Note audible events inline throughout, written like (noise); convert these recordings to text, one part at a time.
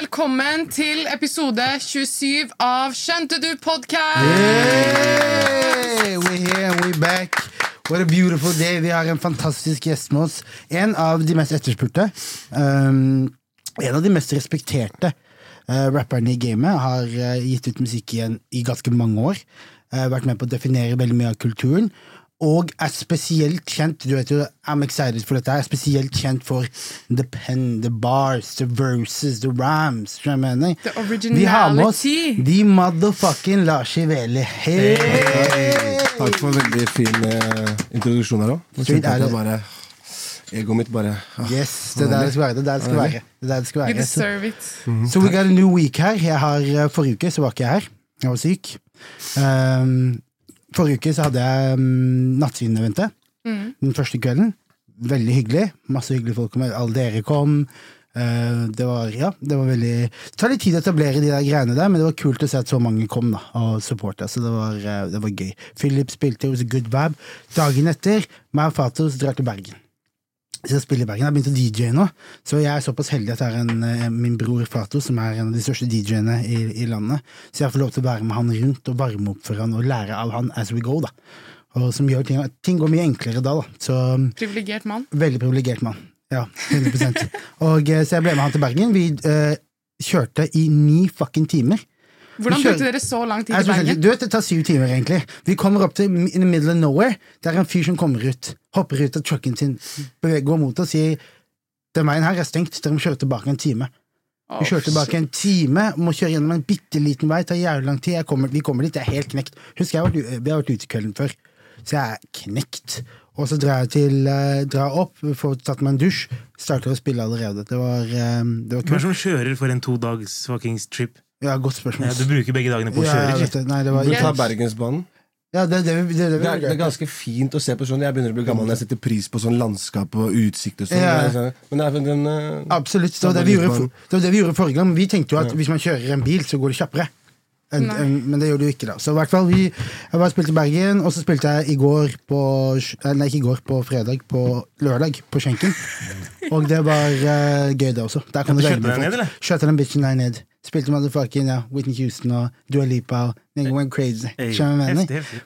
Velkommen til episode 27 av Skjønte du podkast! We're here we're back. What a beautiful day. Vi har en fantastisk gjest med oss. En av de mest etterspurte. Um, en av de mest respekterte uh, rapperne i gamet. Har uh, gitt ut musikk igjen i ganske mange år. Uh, vært med på å definere veldig mye av kulturen. Og er spesielt kjent du vet jo, I'm excited for dette, er spesielt kjent for the pen, the bars, the verses, the rams. jeg mener? The Vi har med oss originality. de motherfucking Lars Iveli. Hey. Takk for en veldig fin uh, introduksjon her òg. Bare Egoet mitt bare ah, Yes, det er der det skal være. Det er der det skal være. Det er der det skal You være. You deserve it. so we got a new week her. Jeg har, eh, forrige uke så var ikke jeg her. Jeg var syk. Um, forrige uke så hadde jeg um, Nattsyn-eventet. Den første kvelden. Veldig hyggelig. Masse hyggelige folk. kom. Alle dere kom. Eh, det var ja, det var veldig Det tar litt tid å etablere de der greiene der, men det var kult å se at så mange kom da og supporta. Så det var, eh, det var gøy. Philip spilte, it was a good vibe. Dagen etter, meg og Fatos drar til Bergen. Så jeg spiller i Bergen. Jeg har begynt å DJ nå, så jeg er såpass heldig at er en, eh, min bror Fato, som er en av de største DJ-ene i, i landet. Så jeg får lov til å være med han rundt og varme opp for han og lære av han as we go. da. Og som gjør ting, ting går mye enklere da. da. Så Privilegert mann. Veldig privilegert mann. Ja, 100 Og eh, Så jeg ble med han til Bergen. Vi eh, kjørte i ni fucking timer. Hvordan brukte dere så lang tid Jeg i Bergen? Du vet, Det tar syv timer, egentlig. Vi kommer opp til in the middle of nowhere. Det er en fyr som kommer ut, hopper ut av trucken sin, beveger, går mot og sier den veien her er stengt, dere må kjøre tilbake en time. Vi kjører tilbake en time, må kjøre gjennom en bitte liten vei, tar jævlig lang tid. Jeg kommer, vi kommer dit, jeg er helt knekt. Husk, jeg har vært, vi har vært ute kvelden før, så jeg er knekt. Og så drar jeg til, eh, drar opp, får tatt meg en dusj, starter å spille allerede. Det var, eh, det var Hvem er det som kjører for en to dags fuckings trip? Ja, godt spørsmål. Ja, du bruker begge dagene på å Ja, kjøre, jeg vet ikke? det. Nei, det var Du tar Bergensbanen. Ja, det, det, det, det, er, det er ganske fint å se på sånn. Jeg begynner å bli gammel når jeg setter pris på sånn landskap og utsikt og sånn. Ja. Det Men det er den Absolutt. Det var det, vi gjorde, det var det vi gjorde forrige gang. Vi tenkte jo at hvis man kjører en bil, så går det kjappere. En, en, men det gjør det jo ikke, da. Så i hvert fall, vi, jeg bare spilte i Bergen, og så spilte jeg i går på eh, Nei, ikke i går, på fredag. På lørdag, på Skjenken. (laughs) Og det var uh, gøy, det også. Der kan Ja, du det skjøtte folk. ned, eller? Skjøtte den bitchen der ned. Spilte motherfucking ja, Whitney Houston og Dua Lipa og Nigga Went Crazy.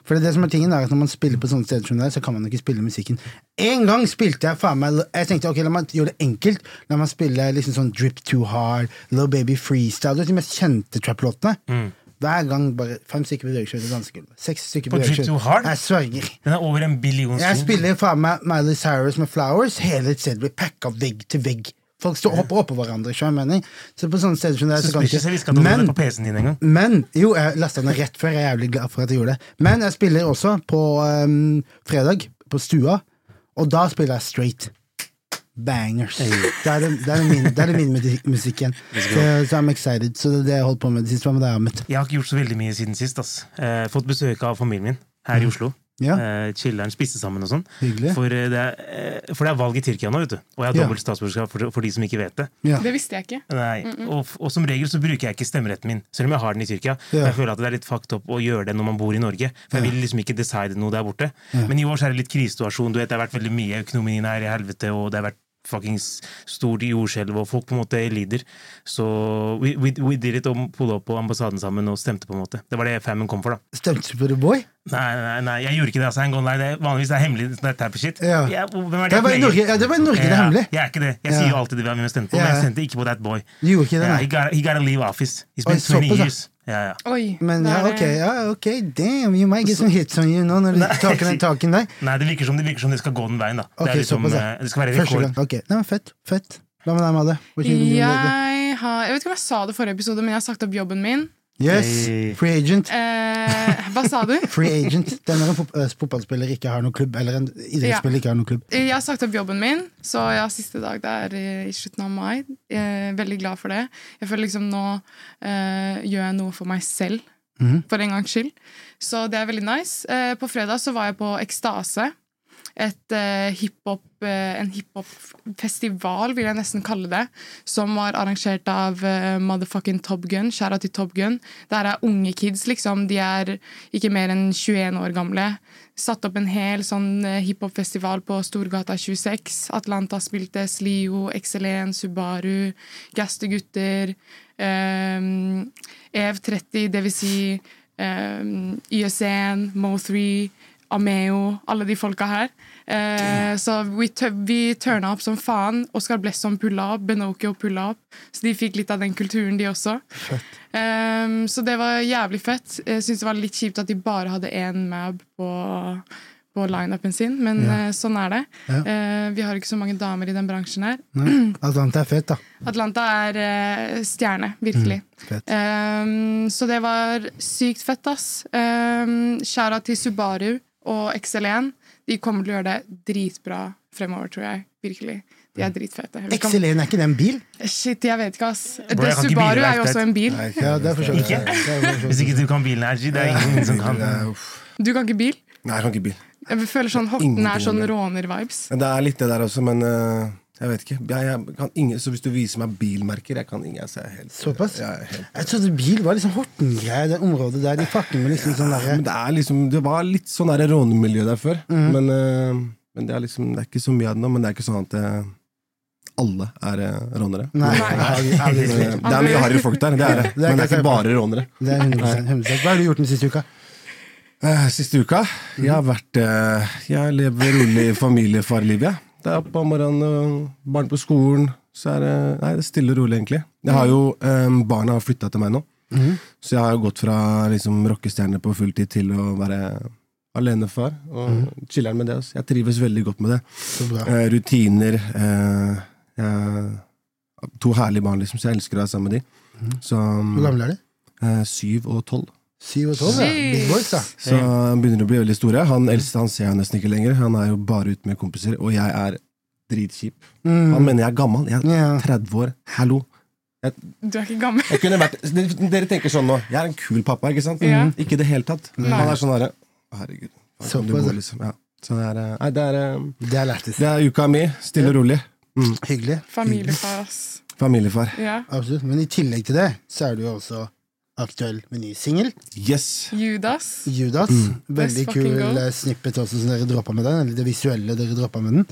For det er det som er tingen er at Når man spiller på sånne steder som det, så kan man ikke spille musikken. En gang spilte jeg faen meg Jeg tenkte ok, la meg gjøre det enkelt. La meg spille liksom sånn Drip Too Hard, Little Baby Freestyle. Du vet de mest kjente trap-låtene. Hver gang bare fem stykker seg ut av dansegulvet. Seks stykker På. Hard? Jeg sverger. Den er over en billion Jeg spiller faen meg Miley Cyrus med Flowers. Hele et sted blir packa vegg til vegg. Folk står og hopper oppå hverandre. ikke hva jeg mener? Så på sånne steder som det, så kan. Jeg ikke at du hadde på PC-en din engang. men jo, jeg lasta den rett før. Jeg er jævlig glad for at jeg gjorde det. Men jeg spiller også på um, fredag, på stua, og da spiller jeg straight. Bangers. Det er, det, det er min, det er min musikken. Så, så I'm excited. Så det er det jeg holdt på med det siste. Hva med deg, Ahmed? Jeg har ikke gjort så veldig mye siden sist. ass. Eh, fått besøk av familien min her i Oslo. Mm. Ja. Eh, chiller'n, spiste sammen og sånn. For, eh, det er, eh, for det er valg i Tyrkia nå, vet du. Og jeg har Ja. dobbelt statsborgerskap for, for de som ikke vet det. Ja. Det visste jeg ikke. Nei, og, og som regel så bruker jeg ikke stemmeretten min, selv om jeg har den i Tyrkia. Ja. Jeg føler at det er litt fucked up å gjøre det når man bor i Norge. For jeg vil liksom ikke decide noe der borte. Men i år så er det litt krisesituasjon. Du vet, det har vært veldig mye økonomien her i helvete, og det har vært fuckings stort jordskjelv, og folk på en måte lider. Så we, we, we did it og pulla opp på ambassaden sammen og stemte, på en måte. Det var det famen kom for, da. Stemte du på The Boy? Nei, nei, nei, jeg gjorde ikke det. altså, en gang, nei, det er, Vanligvis er hemmelig. sånn der type shit. Ja. Jeg- hvem er Det var i Norge, ja, det var i Norge det er hemmelig. Jeg er ikke det. Jeg Ja. sier jo alltid det hvem jeg stemt på, Ja. men jeg stemte ikke på that boy. Du gjorde ikke det, nei? he, gotta, he gotta leave office. He's Oi, been 20 såpass, ja. years. Ja, ja. Oi. Men ja, ok, det- ja, ok, damn, you might get some hits on you nå når du (laughs) taker den taken der. Nei, det virker, som, det virker som det skal gå den veien. da Det, Ok, er liksom, såpass, ja. eh, det skal være Første rekord. gang, ok. Nei, men fett, fett. Hva med deg, Madde? Jeg, har, jeg vet ikke om jeg sa det i forrige episode, men jeg har sagt opp jobben min. Yes, Hey. free agent. Eh, hva sa du? (laughs) Free agent. Det er når en fot- eh, fotballspiller ikke har noen klubb, eller en idrettsspiller ikke har noen klubb. Jeg har sagt opp jobben min, så jeg har siste dag der i i slutten av mai. Jeg er veldig glad for det. Jeg føler liksom nå eh, gjør jeg noe for meg selv, for en gangs skyld. Så det er veldig nice. Eh, på fredag så var jeg på Ekstase. Et, eh, hiphop, eh, en hiphop-festival, vil jeg nesten kalle det, som var arrangert av uh, motherfucking Top Gun. Skjæra til Top Gun. Der er unge kids, liksom. De er ikke mer enn 21 år gamle. Satt opp en hel sånn eh, hiphop-festival på Storgata 26. Atlanta spilte Slio, XL1, Subaru, Gaste Gutter, um, EV30, det vil si um, YS1, Mo3, Ameo, alle de folka her. Eh, så vi, vi turna opp som faen. Oscar Blesson pulla opp, Benokio pulla opp. Så de fikk litt av den kulturen, de også. Eh, så det var jævlig fett. Jeg syns det var litt kjipt at de bare hadde én mab på, på lineupen sin, men eh, sånn er det. Ja. Eh, vi har ikke så mange damer i den bransjen her. Nei. Atlanta er fett, da. Atlanta er eh, stjerne, virkelig. Mm, Um, så det var sykt fett, ass. Um, Shara til Subaru og XL1. De kommer til å gjøre det dritbra fremover, tror jeg. Virkelig. De er dritfete. Vi kan- XL1 er ikke det en bil? Shit, jeg vet ikke, ass. Bro, Det, jeg ikke Subaru er jo også en bil. Ja, det er for. Ikke? Hvis ikke du kan bilen her, det er ingen som kan. Du kan ikke bil? Nei, jeg kan ikke bil. Jeg føler sånn Horten er sånn råner-vibes. Det er litt det der også, men øh, jeg vet ikke. Jeg, jeg kan ingen, så hvis du viser meg bilmerker, jeg kan ingen. Jeg ser helt, Såpass? Jeg helt, Jeg trodde bil var liksom Horten-greie, det området der. De fucker med liksom sånn derre det, liksom, det var litt sånn der rånemiljø der før. Men, øh, men det, er liksom, det er ikke så mye av det nå. Men det er ikke sånn at øh, alle er øh, rånere. Nei, Nei. Det er mye harry folk der, det er det. Men det er ikke bare rånere. det er 100%, 100%. Hva har du gjort den siste uka? Eh, Siste uka? Jeg har vært eh, Jeg lever rolig familiefarliv, jeg. Det er opp om morgenen, barn på skolen. Så er det Nei, det er stille og rolig, egentlig. Jeg har jo, um, Barna har flytta til meg nå. Så jeg har jo gått fra liksom, rockestjerne på fulltid til å være alenefar. Og chiller'n med det. Også. Jeg trives veldig godt med det. Uh. Rutiner. Uh, jeg, to herlige barn, liksom, så jeg elsker å være sammen med de. Så Hvor gamle er de? Uh, Syv og tolv. Syv og tolv, ja. Big boys, da. Så han begynner å bli veldig store. Han eldste han ser jeg nesten ikke lenger. Han er jo bare ute med kompiser, og jeg er dritkjip. Mm. Han mener jeg er gammel. Jeg er 30 år. Hallo. Du er ikke gammel. Jeg kunne vært, dere tenker sånn nå. Jeg er en kul pappa, ikke sant? Mm. Ikke i det hele tatt. Nei. Han er sånn herre Herregud. Så gå, ja. liksom. ja. Så det er, eh, nei, det er, eh, Det er det er uka mi. Stille og rolig. Mm. Hyggelig. Familiefar, ass. Familiefar. Ja. Absolutt. Men i tillegg til det, så er du jo også aktuell med ny singel. Yes. Judas. Judas. Mm. Veldig kul go. eh, snippet også som dere droppa med den. Eller det visuelle dere droppa med den.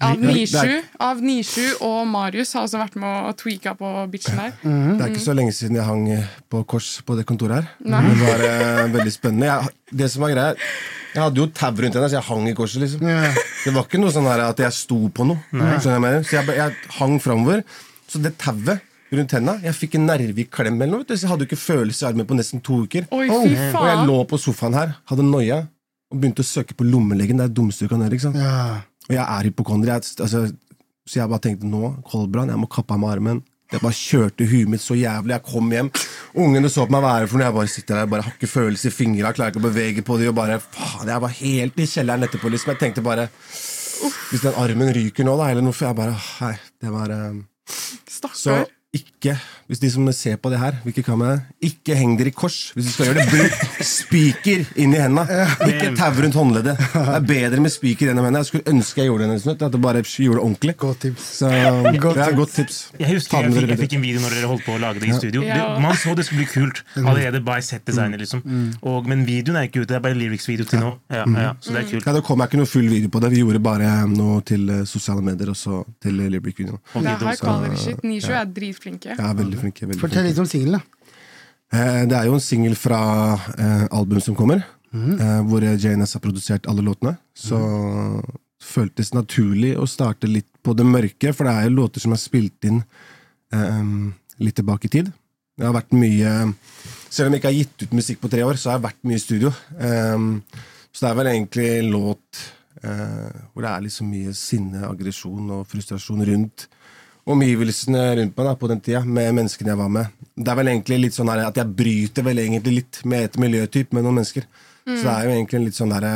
Av Nishu, av Nishu, og Marius har også vært med og tweaka på bitchen der. Mm. Det er ikke så lenge siden jeg hang eh, på kors på det kontoret her. Nei. Det var uh, veldig spennende. Jeg, det som var greia, jeg hadde jo tau rundt henne, så jeg hang i korset. liksom Ja. Det var ikke noe sånn her at jeg sto på noe. Nei. du jeg? Så jeg, jeg hang framover. Så det tauet rundt henda Jeg fikk en nerve i klem eller noe. vet du, Så jeg hadde jo ikke følelse i armen på nesten to uker. Oi, fy faen. Og jeg lå på sofaen her, hadde noia, og begynte å søke på lommelegen. Det er dummeste du kan gjøre. ikke sant? Ja. Og jeg er hypokonder. Jeg, altså, så jeg bare tenkte nå, koldbrann, jeg må kappe av meg armen. Jeg bare kjørte huet mitt så jævlig. Jeg kom hjem, ungene så på meg hva er det for noe. Jeg bare sitter der, bare har ikke følelse i fingra, klarer ikke å bevege på dem. og bare faen, Jeg var helt i kjelleren etterpå, liksom. Jeg tenkte bare Hvis den armen ryker nå, da, eller noe, for jeg bare Hei, det var um... Stakkar. Ikke, hvis de som ser på det her, hvilke kamera, ikke heng dere i kors. Hvis du skal gjøre det, bruk spiker inn i henda. Ikke tau rundt håndleddet. Det er bedre med spiker enn henda. Jeg skulle ønske jeg gjorde det en. At jeg bare gjorde det ordentlig. Godt tips. Så Godt et godt tips. Jeg husker jeg, jeg fikk, jeg fikk en video når dere holdt på å lage det i studio. Ja. Det, man så det skulle bli kult allerede by set-designer, Liksom. Og, men videoen er ikke ute. Det er bare lyrics-video til nå. Ja, ja, så det er kult. Ja, Det kom ikke noe full video på det. Vi gjorde bare noe til eh, sosiale medier og så til lyric-videoen. Det her videoen, shit. Nisho er dritflinke. Ja, er veldig flinke. Veldig Fortell flinke. litt om singelen, da. Eh, Det er jo en singel fra eh, album som kommer, eh, hvor JNS har produsert alle låtene. Så føltes naturlig å starte litt på det mørke, for det er jo låter som er spilt inn eh, litt tilbake i tid. Det har vært mye Selv om jeg ikke har gitt ut musikk på tre år, så har jeg vært mye i studio. Eh, så det er vel egentlig en låt eh, hvor det er liksom mye sinne, aggresjon og frustrasjon rundt omgivelsene rundt meg da, på den tida, med menneskene jeg var med. Det er vel egentlig litt sånn her, at jeg bryter vel egentlig litt med et miljøtyp med noen mennesker. Så det er jo egentlig litt sånn derre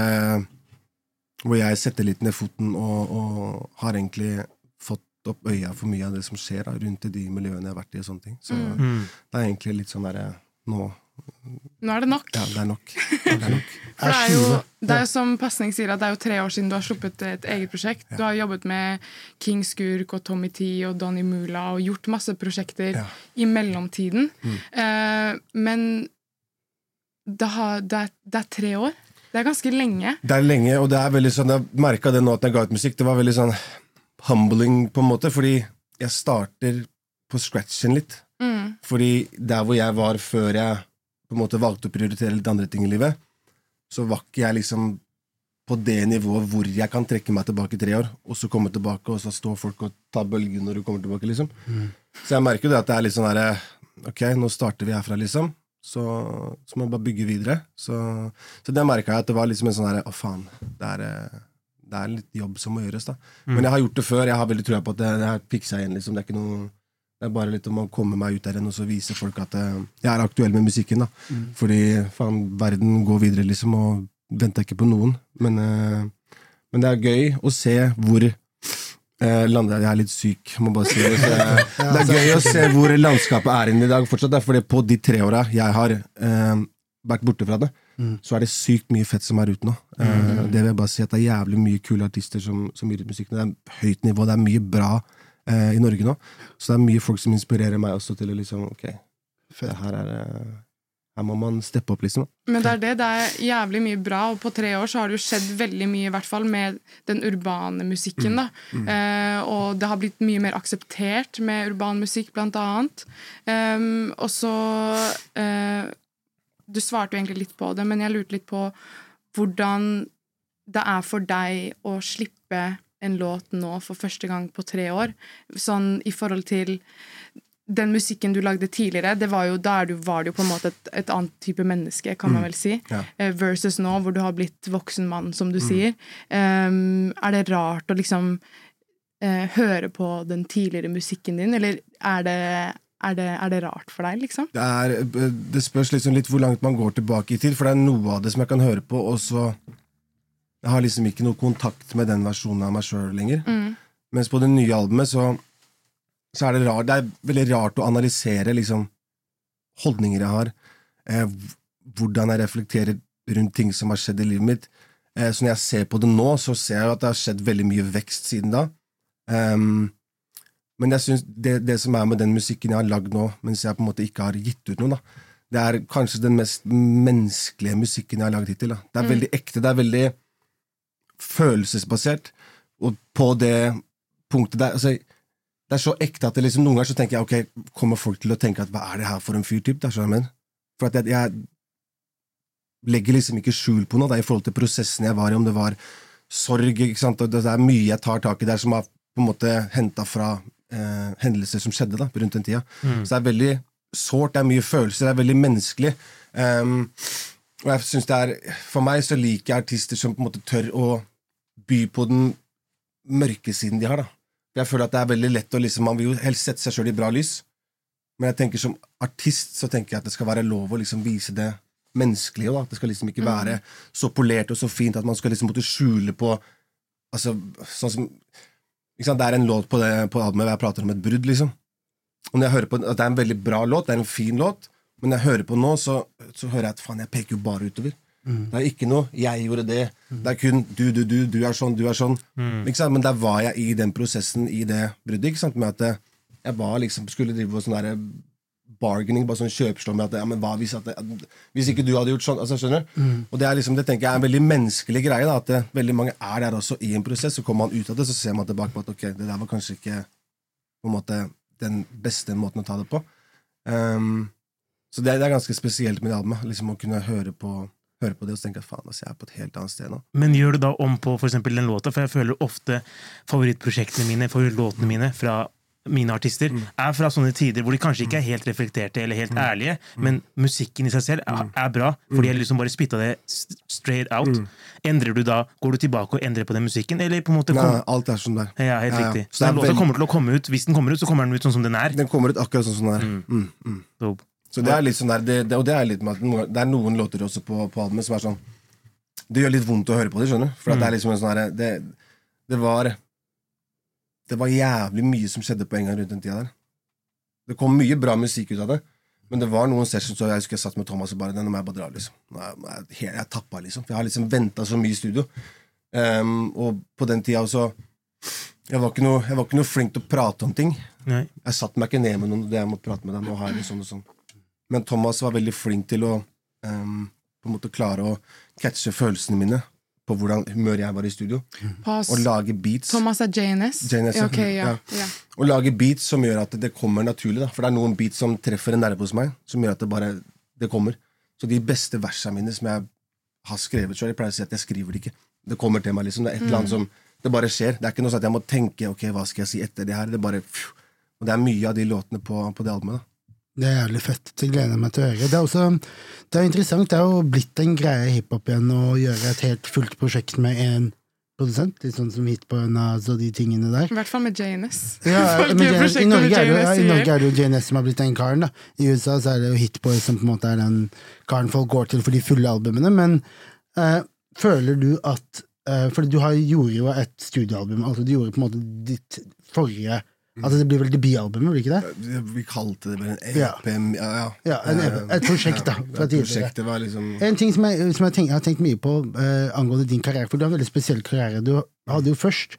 Hvor jeg setter litt ned foten og, og har egentlig fått opp øya for mye av det som skjer da, rundt i de miljøene jeg har vært i. og sånne ting. Så det er egentlig litt sånn derre Nå Nå er det nok. Ja, det er nok. Det er nok. (laughs) Det er jo, det er jo som Pasning sier, at det er jo tre år siden du har sluppet et eget prosjekt. Du har jobbet med King Skurk og Tommy T og Donny Mula og gjort masse prosjekter Ja. i mellomtiden. Eh, men det, har, det, er, det er tre år. Det er ganske lenge. Det er lenge, og det er veldig sånn Jeg merka det nå at jeg ga ut musikk. Det var veldig sånn humbling, på en måte, fordi jeg starter på scratchen litt. Mm. Fordi der hvor jeg var før jeg på en måte valgte å prioritere litt andre ting i livet, så var ikke jeg liksom på det nivået hvor jeg kan trekke meg tilbake i tre år, og så komme tilbake, og så står folk og tar bølgen når du kommer tilbake, liksom. Så jeg merker jo det at det er litt sånn herre Ok, nå starter vi herfra, liksom. Så, så må jeg bare bygge videre. Så, så det merka jeg at det var liksom en sånn herre Å, faen. Det er, eh, det er litt jobb som må gjøres, da. Men jeg har gjort det før. Jeg har veldig trua på at det, det her fikser jeg igjen, liksom. Det er ikke noe det er bare litt om å komme meg ut der igjen og så vise folk at eh, jeg er aktuell med musikken. da. Fordi faen, verden går videre, liksom, og venter ikke på noen. Men, eh, men det er gøy å se hvor eh, landet, Jeg er litt syk, må bare si det. Så, det er gøy å se hvor landskapet er inne i dag fortsatt. da, Fordi på de tre åra jeg har vært borte fra det, så er det sykt mye fett som er ute nå. Eh, det vil jeg bare si at det er jævlig mye kule artister som, som gir ut musikk. Det er høyt nivå, det er mye bra eh, i Norge nå. Så det er mye folk som inspirerer meg også til å liksom Ok, det her er eh, Her må man steppe opp, liksom. Men det er det. Det er jævlig mye bra, og på tre år så har det jo skjedd veldig mye, i hvert fall med den urbane musikken. da. Eh, og det har blitt mye mer akseptert med urban musikk, blant annet. Ehm, og så eh, Du svarte jo egentlig litt på det, men jeg lurte litt på hvordan det er for deg å slippe en låt nå for første gang på tre år. Sånn i forhold til den musikken du lagde tidligere, det var jo, da er du, var du på en måte et, et annet type menneske, kan man vel si. Ja. Eh, versus nå, hvor du har blitt voksen mann, som du sier. Um, er det rart å liksom uh, høre på den tidligere musikken din, eller er det, er det, er det rart for deg, liksom? Det, er, det spørs liksom litt hvor langt man går tilbake i tid, for det er noe av det som jeg kan høre på, og så Jeg har liksom ikke noe kontakt med den versjonen av meg sjøl lenger. Mens på det nye albumet så, så er det rart Det er veldig rart å analysere liksom holdninger jeg har, eh, hvordan jeg reflekterer rundt ting som har skjedd i livet mitt. Eh, så når jeg ser på det nå, så ser jeg at det har skjedd veldig mye vekst siden da. Um, men jeg synes det, det som er med den musikken jeg har lagd nå, mens jeg på en måte ikke har gitt ut noe, da, det er kanskje den mest menneskelige musikken jeg har lagd hittil. Da. Det er veldig ekte, det er veldig følelsesbasert, og på det punktet der altså, Det er så ekte at det liksom, noen ganger så tenker jeg ok, kommer folk til å tenke at hva er det her for en fyr? Typ, det er jeg mener. For at jeg, jeg legger liksom ikke skjul på noe det er i forhold til prosessen jeg var i, om det var sorg. ikke sant? Og det er mye jeg tar tak i der som har på en måte henta fra eh, hendelser som skjedde da, rundt den tida. Så det er veldig sårt, det er mye følelser, det er veldig menneskelig. Um, og jeg synes det er, For meg så liker jeg artister som på en måte tør å by på den mørke siden de har. da. Jeg føler at det er veldig lett å liksom, Man vil jo helst sette seg sjøl i bra lys, men jeg tenker som artist så tenker jeg at det skal være lov å liksom vise det menneskelige. Da. Det skal liksom ikke være så polert og så fint at man skal liksom måtte skjule på altså, sånn som? Det er en låt på, det, på albumet hvor jeg prater om et brudd. liksom. Og når jeg hører på at Det er en veldig bra låt, det er en fin låt, men når jeg hører på nå, så, så hører jeg at faen, jeg peker jo bare utover. Det er ikke noe 'jeg gjorde det', det er kun 'du, du, du, du er sånn, du er sånn'. Sant? Men der var jeg i den prosessen, i det bruddet, med at eh, jeg var liksom, skulle drive på sånn derre bargaining, bare sånn kjøpslå med at ja, men hva hvis, at hvis ikke du hadde gjort sånn altså, skjønner du? Og det er liksom, det tenker jeg er en veldig menneskelig greie. da, At det, veldig mange er der også i en prosess. Så kommer man ut av det, så ser man tilbake på at ok, det der var kanskje ikke på en måte den beste måten å ta det på. Um, så det, det er ganske spesielt med det albumet. Liksom å kunne høre på, høre på det og så tenker at faen, altså, jeg er på et helt annet sted nå. Men gjør du da om på for eksempel den låta? For jeg føler ofte favorittprosjektene mine, favorittlåtene mine fra mine artister, er fra sånne tider hvor de kanskje ikke er helt reflekterte eller helt ærlige, men musikken i seg selv er, er bra, for de har liksom bare spytta det straight out. Endrer du da, Går du tilbake og endrer på den musikken, eller på en måte Nei, alt er som det er. Ja, helt Ja, ja. riktig. Så Så den låta kommer til å komme ut, hvis den kommer ut, så kommer den ut sånn som den er. Den kommer ut akkurat sånn som den er. Mm, mm. Så det er litt sånn der, det, det, og det er litt med at det er noen låter også på, på albumet som er sånn Det gjør litt vondt å høre på det, skjønner du? For mm. det er liksom en sånn herre det, det var Det var jævlig mye som skjedde på en gang rundt den tida der. Det kom mye bra musikk ut av det, men det var noen sessions hvor jeg husker jeg satt med Thomas og bare Nå må jeg bare dra, liksom. Jeg, jeg er tappa, liksom. For jeg har liksom venta så mye i studio. Um, og på den tida så jeg var, noe, jeg var ikke noe flink til å prate om ting. Nei. Jeg satte meg ikke ned med noen det jeg måtte prate med dem har jeg det sånn og sånn. Men Thomas var veldig flink til å um, på en måte klare å catche følelsene mine på hvordan humør jeg var i studio. Pass. Og lage beats. Thomas er JNS? JNS, ja. Okay, ja. ja. ja. Og lage beats som gjør at det kommer naturlig. Da. For det er noen beats som treffer en nerve hos meg, som gjør at det bare det kommer. Så de beste versene mine som jeg har skrevet sjøl, jeg pleier å si at jeg skriver det ikke. Det kommer til meg, liksom. Det er et eller annet som Det bare skjer. Det er ikke noe sånn at jeg må tenke ok, hva skal jeg si etter det her. Det bare pff. Og det er mye av de låtene på, på det albumet. da. Det er jævlig fett. Det gleder jeg meg til å høre. Det er også det er interessant. Det er jo blitt en greie i hiphop igjen å gjøre et helt fullt prosjekt med én produsent. Litt sånn som Hit på Naz og de tingene der. I hvert fall med JNS. Ja, (laughs) med JNS. I Norge er det, ja, i Norge er det jo JNS som har blitt den karen. da I USA så er det jo Hitboy som på en måte er den karen folk går til for de fulle albumene. Men eh, føler du at eh, For du har, gjorde jo et studioalbum. Altså Du gjorde på en måte ditt forrige Altså Det blir vel debutalbumet, blir ikke det? Vi- kalte det bare en EP. Ja, ja. Ja, en EP. Et prosjekt, da, fra Ja, tidligere. Liksom En ting som jeg, som jeg, tenk, jeg har tenkt mye på eh, angående din karriere, for du har en veldig spesiell karriere. Du hadde jo først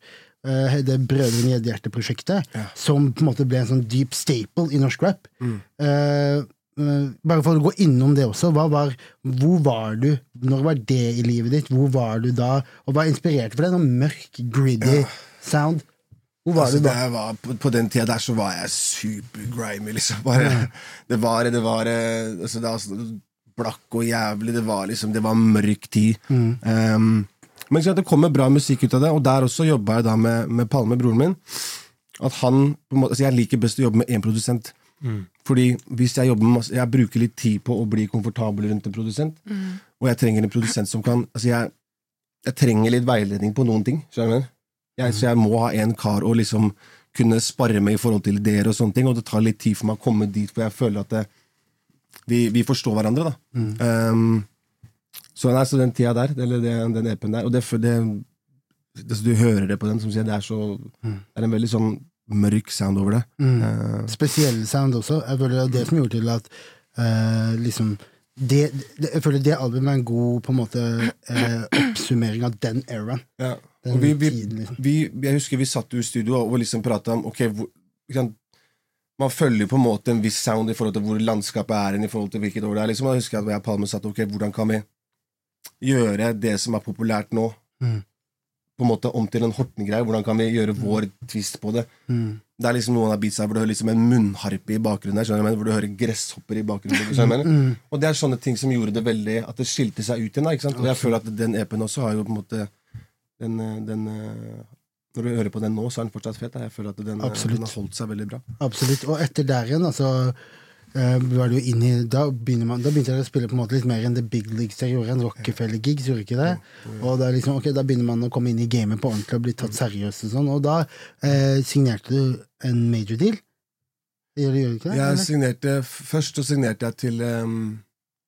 eh, det Brødrene Gjeddehjerte-prosjektet, Ja. som på en måte ble en sånn deep staple i norsk rap. Mm. Eh, eh, bare for å gå innom det også, hva var, hvor var du? Når var det i livet ditt? Hvor var du da? Og hva inspirerte for deg? Noen mørk, gritty sound. Hvor var Altså, du det da? var, på, på den tida der så var jeg super grimy, liksom. Bare, (laughs) Det var Det var eh, altså, det var sånn blakk og jævlig. Det var liksom Det var mørk tid. Um, men det kommer bra musikk ut av det, og der også jobba jeg da med, med Palme, broren min. At han på en måte, altså Jeg liker best å jobbe med én produsent. Fordi hvis jeg jobber med masse, jeg bruker litt tid på å bli komfortabel rundt en produsent, og jeg trenger en produsent som kan altså jeg, jeg trenger litt veiledning på noen ting. skjønner du jeg så jeg må ha en kar å liksom kunne spare med i forhold til ideer, og sånne ting, og det tar litt tid for meg å komme dit hvor jeg føler at det, vi, vi forstår hverandre. da. Um, så, nei, så den tida der, eller den, den EP-en der Og det, det, det, Du hører det på den, som sier, det er så Det er en veldig sånn mørk sound over det. Uh, Spesiell sound også. Jeg føler det er det som gjorde til at uh, liksom det, det, Jeg føler det albumet er en god på en måte uh, oppsummering av den eraen. Ja. Den vi, vi, tiden, liksom. vi, jeg husker vi satt jo i studio og liksom prata om ok, hvor, ikke Man følger på en måte en viss sound i forhold til hvor landskapet er i forhold til hvilket år det er. liksom, Jeg husker at jeg og Palme satt ok, hvordan kan vi gjøre det som er populært nå, Mm. på en måte om til en Horten-greie? Hvordan kan vi gjøre vår twist på det? Mm. Det er liksom noen av beatsa hvor du hører liksom en munnharpe i bakgrunnen, der, skjønner du hvor du hører gresshopper i bakgrunnen. Mm. Og det er sånne ting som gjorde det veldig At det skilte seg ut igjen. Og jeg føler at den EP-en også har jo på en måte den, eh, den eh, Når du hører på den nå, så er den fortsatt fet. Jeg føler at den, eh, den har holdt seg veldig bra. Absolutt. Og etter der igjen, altså eh, var det inn i, da, begynner man, da begynte jeg å spille på en måte litt mer enn The Big Leagues jeg gjorde, en Rockefeller-gigs, gjorde ikke det? Og da, liksom, okay, da begynner man å komme inn i gamet på ordentlig og bli tatt seriøst og sånn, og da eh, signerte du en major deal? Gjør du gjør du ikke det? Jeg signerte, Først så signerte jeg til um,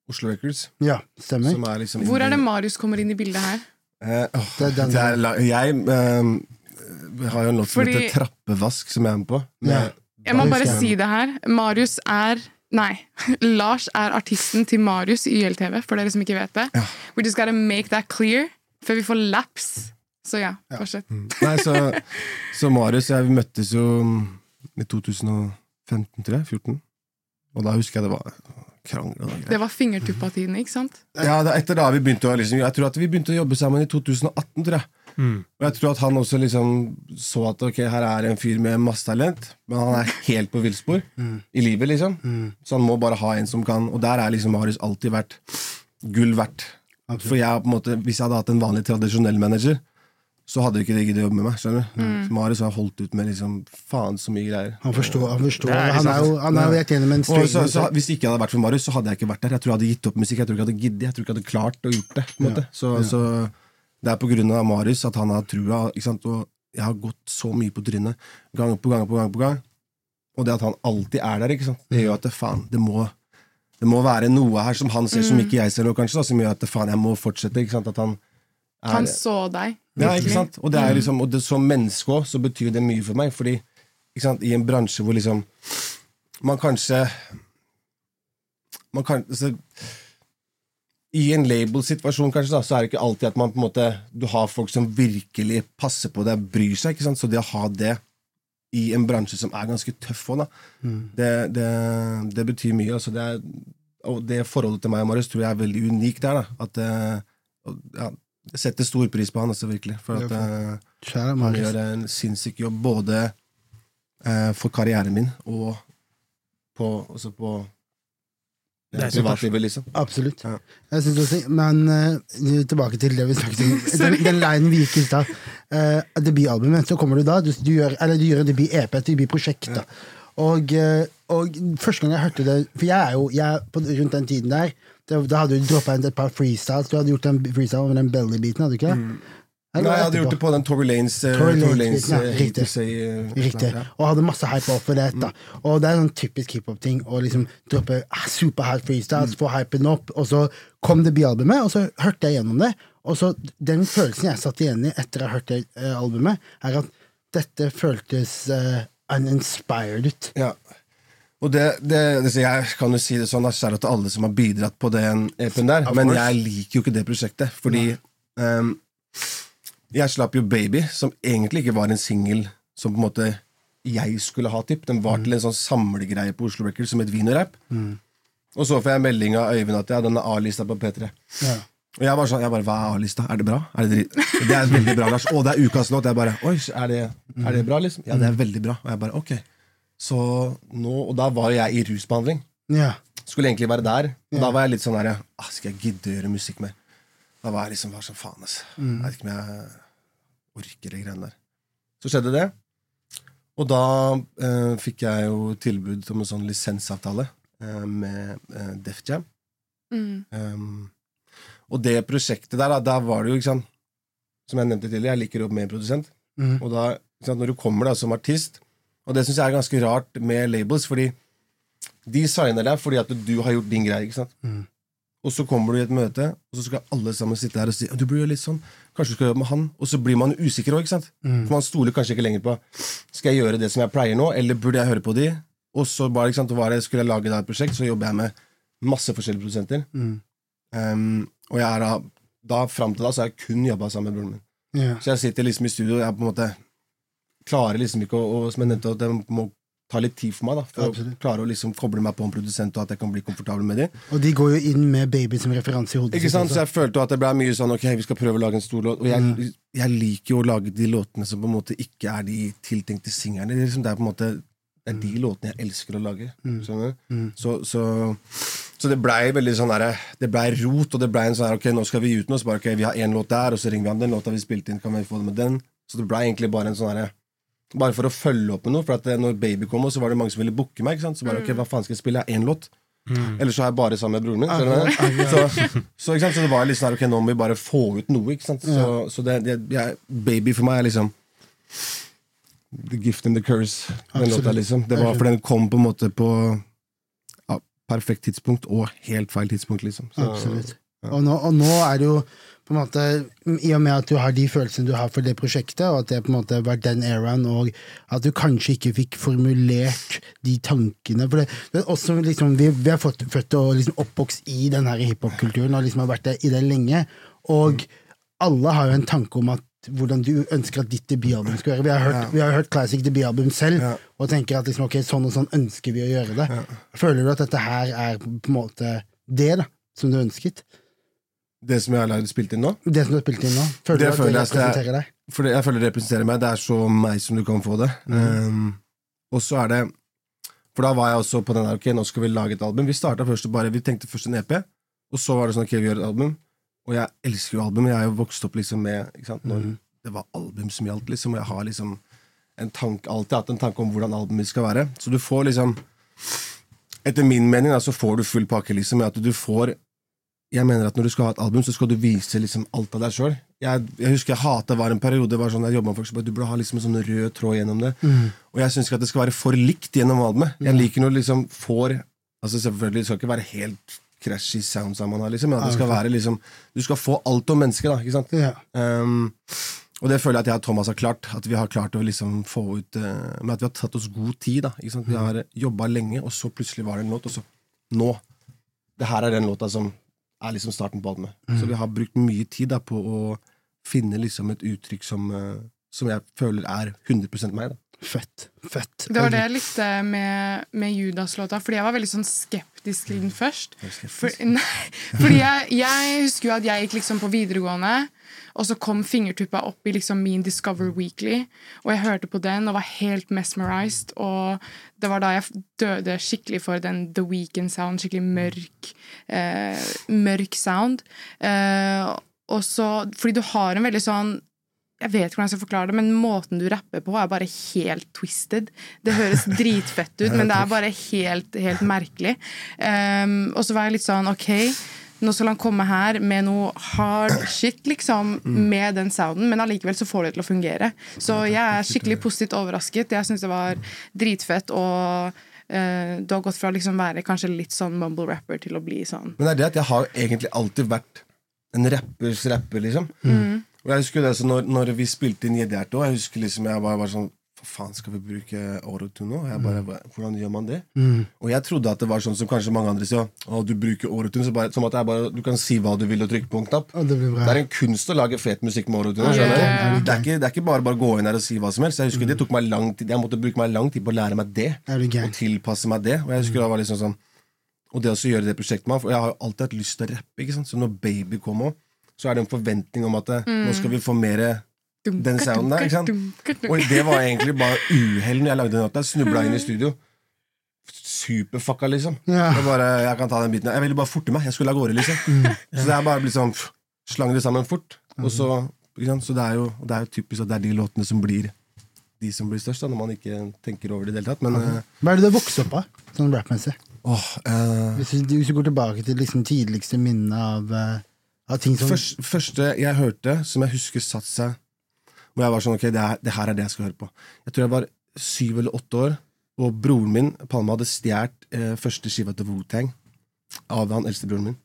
Oslo Records. Ja, stemmer. Som er liksom Hvor er det Marius kommer inn i bildet her? Eh, åh, Det er den- det er la- jeg uh, har jo en låt som Fordi- heter Trappevask, som jeg er med på. Med, Ja. Jeg må bare si det her. Marius er Nei. (laughs) Lars er artisten til Marius i YLTV, for dere som ikke vet det. Ja. We just gotta make that clear før vi får laps. Så ja, fortsett. Nei, så, (laughs) så Marius og jeg vi møttes jo mm, i 2015, tror jeg. 14. Og da husker jeg det var krangel. Det var fingertuppa-tiden, ikke sant? Ja, da, etter da vi begynte å liksom, Jeg tror at vi begynte å jobbe sammen i 2018, tror jeg. Mm. Og jeg tror at han også liksom så at ok, her er en fyr med masse talent, men han er helt på villspor i livet, liksom. Så han må bare ha en som kan Og der er liksom Marius alltid vært gull verdt. For jeg på en måte Hvis jeg hadde hatt en vanlig tradisjonell manager, så hadde ikke de giddet å jobbe med meg. skjønner du? Mm. Marius har holdt ut med liksom faen så mye greier. Han forstår, han forstår. Er Han er jo, han er jo helt enig med en Og så, så, hvis ikke hadde vært for Marius, så hadde jeg ikke vært der. Jeg tror jeg hadde gitt opp musikk. Jeg tror ikke jeg hadde giddet. Jeg tror ikke jeg hadde klart å gjort det. På en måte. Så, så det er på grunn av Marius at han har trua. Ikke sant? Og jeg har gått så mye på trynet gang på gang på gang. på gang Og det at han alltid er der, ikke sant? det gjør at det, faen, det må det må være noe her som han ser som ikke jeg ser nå, kanskje, da, som gjør at det, faen, jeg må fortsette. ikke sant? At han er, Han så deg. ja, ikke sant? Og, det er liksom, og det, som menneske òg, så betyr det mye for meg. Fordi i en bransje hvor liksom Man kanskje Man kan altså, I en label-situasjon kanskje da, så er det ikke alltid at man på en måte Du har folk som virkelig passer på deg, bryr seg. ikke sant? Så det å ha det i en bransje som er ganske tøff òg, det, det, det betyr mye. Altså det er, og det forholdet til meg og Marius tror jeg er veldig unikt der. da, at eh, ja, Jeg setter stor pris på han, altså, virkelig. For at uh, han gjør en sinnssyk jobb både uh, for karrieren min og på, også på Det eh, privatlivet, liksom. Absolutt. Ja. Jeg synes også, men uh, tilbake til det vi snakket om. (laughs) Den, den linen vi gikk i stad. Uh, debutalbumet, så kommer du da. Du, du, gjør, eller du gjør en debut-EP, et debutprosjekt. Ja. Og, uh, og første gang jeg hørte det For jeg er jo jeg, på, rundt den tiden der Da hadde du droppa et par freestyles. Du hadde gjort en freestyle over den belly-biten, hadde du ikke det? Eller Nei, jeg hadde gjort det på den Tory Lanes, eh, Tory Tory Lanes ja, eh, riktig. Say, eh, Riktig. ja. Og hadde masse hype opp for dette. Og det er sånn typisk hiphop-ting å liksom droppe superhard freestyles, få hypen opp, og så kom det B-albumet, og så hørte jeg gjennom det. Og så Den følelsen jeg satt igjen i etter å ha hørt det albumet, er at dette føltes uh, uninspired ut. Ja. Og det, det, jeg kan jo si det sånn, kjære til alle som har bidratt på den EP-en der, men jeg liker jo ikke det prosjektet, fordi um, jeg slapp jo Baby, som egentlig ikke var en singel som på en måte jeg skulle ha tipp. Den var til en sånn samlegreie på Oslo Records som het Wienerrap. Og så får jeg melding av Øyvind at ja, den er A-lista på P3. Ja. Og jeg bare sånn, jeg bare, hva er A-lista? Er det bra? Er det, drit? det er veldig bra, Lars. Å, det er ukas låt. Jeg bare, oi, er det, er det bra, liksom? Ja, det er veldig bra. Og jeg bare, ok. Så nå, og da var jeg i rusbehandling. Ja. Skulle egentlig være der. Og da var jeg litt sånn der, ah, skal jeg gidde å gjøre musikk mer? Da var jeg liksom bare sånn, faen, altså. Jeg vet ikke om jeg orker de greiene der. Så skjedde det. Og da eh, fikk jeg jo tilbud om en sånn lisensavtale eh, med eh, Def Jam. Mm. Um, og det prosjektet der, da, der var det jo, ikke sant Som jeg nevnte tidligere, jeg liker å jobbe med produsent. Mm. Og da, ikke sant, når du kommer da som artist Og det syns jeg er ganske rart med labels, fordi de signer deg fordi at du har gjort din greie. ikke sant? Mm. Og så kommer du i et møte, og så skal alle sammen sitte her og si du blir jo litt sånn, kanskje du skal jobbe med han, og så blir man usikker òg. For man stoler kanskje ikke lenger på skal jeg gjøre det som jeg pleier nå, eller burde jeg høre på de? Og så bare, ikke sant, det, skulle jeg lage da et prosjekt, så jobber jeg med masse forskjellige produsenter. Um, og jeg er da, da fram til da så har jeg kun jobba sammen med broren min. Yeah. Så jeg sitter liksom i studio, og jeg er på en måte klarer liksom ikke å, og som jeg nevnte, at det må ta litt tid for meg da, for Absolutt. å klare å liksom koble meg på en produsent, og at jeg kan bli komfortabel med dem. Og de går jo inn med baby som referanse i hodet Ikke sant? Så jeg følte at det ble mye sånn Ok, vi skal prøve å lage en stor låt. Og jeg, jeg liker jo å lage de låtene som på en måte ikke er de tiltenkte singerne. Det er, liksom, det er på en måte Det er de låtene jeg elsker å lage. Mm. Mm. Så, så, så det blei veldig sånn der, Det blei rot, og det blei en sånn her Ok, nå skal vi ut nå. Så bare ok, vi har én låt der, og så ringer vi han. Den låta vi spilte inn, kan vi få det med den? Så det blei egentlig bare en sånn herre bare for å følge opp med noe. For at eh, når Baby kom, så var det mange som ville booke meg. ikke sant? Så bare, ok, hva faen skal jeg spille? Én låt. Eller så har jeg bare sammen med broren min. Du? Så, så, ikke sant? så det var litt sånn her, ok, nå må vi bare få ut noe. ikke sant? Så, så det, det jeg, Baby for meg er liksom The gift and the curse. Den låta, liksom. Det var For den kom på en måte på ja, perfekt tidspunkt og helt feil tidspunkt, liksom. Så, Absolutt. Og nå, og nå er det jo på en måte, I og med at du har de følelsene du har for det prosjektet, og at det på en måte var den eraen, og at du kanskje ikke fikk formulert de tankene For det, er også liksom, vi, vi er fått, født og liksom oppvokst i den hiphop-kulturen og liksom har vært det, i det lenge. Og alle har jo en tanke om at hvordan du ønsker at ditt debutalbum skal være. Vi har hørt, vi har hørt Classic debutalbum selv, Ja. og tenker at liksom, ok, sånn og sånn ønsker vi å gjøre det. Føler du at dette her er på en måte det da, som du ønsket? Det som jeg har lagd spilt inn nå Det som du har spilt inn nå? Føler Det du at føler det jeg representerer deg? For det, jeg føler det representerer meg. Det er så meg som du kan få det. Um, og så er det For da var jeg også på den der Ok, nå skal vi lage et album. Vi starta først og bare Vi tenkte først en EP, og så var det sånn Ok, vi gjør et album. Og jeg elsker jo album. Jeg er jo vokst opp liksom med ikke sant? Når det var album som gjaldt, liksom. Og jeg har liksom en tanke, alltid hatt en tanke om hvordan albumet skal være. Så du får liksom Etter min mening så får du full pakke, liksom. At du får Jeg mener at når du skal ha et album, så skal du vise liksom alt av deg sjøl. Jeg, jeg husker jeg hata var en periode var sånn jeg med folk som bare, du burde ha liksom en sånn rød tråd gjennom det. Og jeg syns ikke at det skal være for likt gjennom albumet. Jeg liker når liksom får Altså Selvfølgelig det skal ikke være helt crashy sound man har, liksom, men at det skal være liksom Du skal få alt om mennesket, da. ikke sant? Ja. Um, og det føler jeg at jeg og Thomas har klart. At vi har klart å liksom få ut uh, Med at vi har tatt oss god tid. da, ikke sant? Vi har jobba lenge, og så plutselig var det en låt, og så Nå! Det her er den låta som er liksom starten på albumet. Så vi har brukt mye tid da på å finne liksom et uttrykk som, uh, som jeg føler er 100 meg. da. Fett. Fett. Det var det jeg likte med, med Judas-låta, fordi jeg var veldig sånn skeptisk til den først. For, (laughs) nei, fordi jeg, jeg husker jo at jeg gikk liksom på videregående, og så kom fingertuppa opp i liksom min Discover Weekly, og jeg hørte på den og var helt mesmerized, og det var da jeg døde skikkelig for den The Weekend sound, skikkelig mørk, eh, mørk sound. Eh, og så, fordi du har en veldig sånn jeg vet ikke hvordan jeg skal forklare det, men måten du rapper på, er bare helt twisted. Det høres (laughs) dritfett ut, men det er bare helt, helt merkelig. Um, og så var jeg litt sånn OK, nå skal han komme her med noe hard shit, liksom, med den sounden, men allikevel så får det til å fungere. Så jeg er skikkelig positivt overrasket. Jeg syns det var dritfett, og uh, du har gått fra å liksom være kanskje litt sånn mumble rapper til å bli sånn Men det er det at jeg har egentlig alltid vært en rappers rapper, liksom. Og jeg husker det, så når, når vi spilte inn Gjeddehjerte òg, jeg husker liksom jeg bare var sånn Hva faen, skal vi bruke autotune nå? Jeg bare, "Hva- Hvordan gjør man det? Og jeg trodde at det var sånn som kanskje mange andre sier. Å, du bruker bare, som at bare, du kan si hva du vil og trykke på en knapp. Og det blir bra. Det er en kunst å lage fet musikk med autotune. Ja, ja, ja. Det, er ikke, det er ikke bare bare å gå inn her og si hva som helst. Jeg husker Det tok meg lang tid Jeg måtte bruke meg lang tid på å lære meg det. Og tilpasse meg det. Og jeg husker det var liksom sånn Og det å gjøre det prosjektet med jeg har alltid hatt lyst til å rappe. ikke sant? Så når Baby kom òg, så er det en forventning om at mm. nå skal vi få mer den sounden der. ikke sant? Og det var egentlig bare (laughs) uhell når jeg lagde den låta. Snubla inn i studio. Superfucka, liksom. Ja. Jeg, bare, jeg kan ta den biten. Jeg ville bare forte meg. Jeg skulle av gårde, liksom. Så det er bare blitt sånn Slang det sammen fort. Og så, ikke sant? så det, er jo, det er jo typisk at det er de låtene som blir de som blir størst, da, når man ikke tenker over det i det hele tatt. Men okay. Hva er det du har vokst opp av, sånn rappmessig? Oh, uh, Hvis, du- hvis du går tilbake til liksom tidligste minnet av, eh, av ting som Først, første jeg hørte, som jeg husker satt seg Hvor jeg var sånn, ok, det, er, det her er det jeg skal høre på. Jeg tror jeg var syv eller åtte år, og broren min Palma hadde stjålet eh, første skiva til Wu-Tang av han eldste broren min.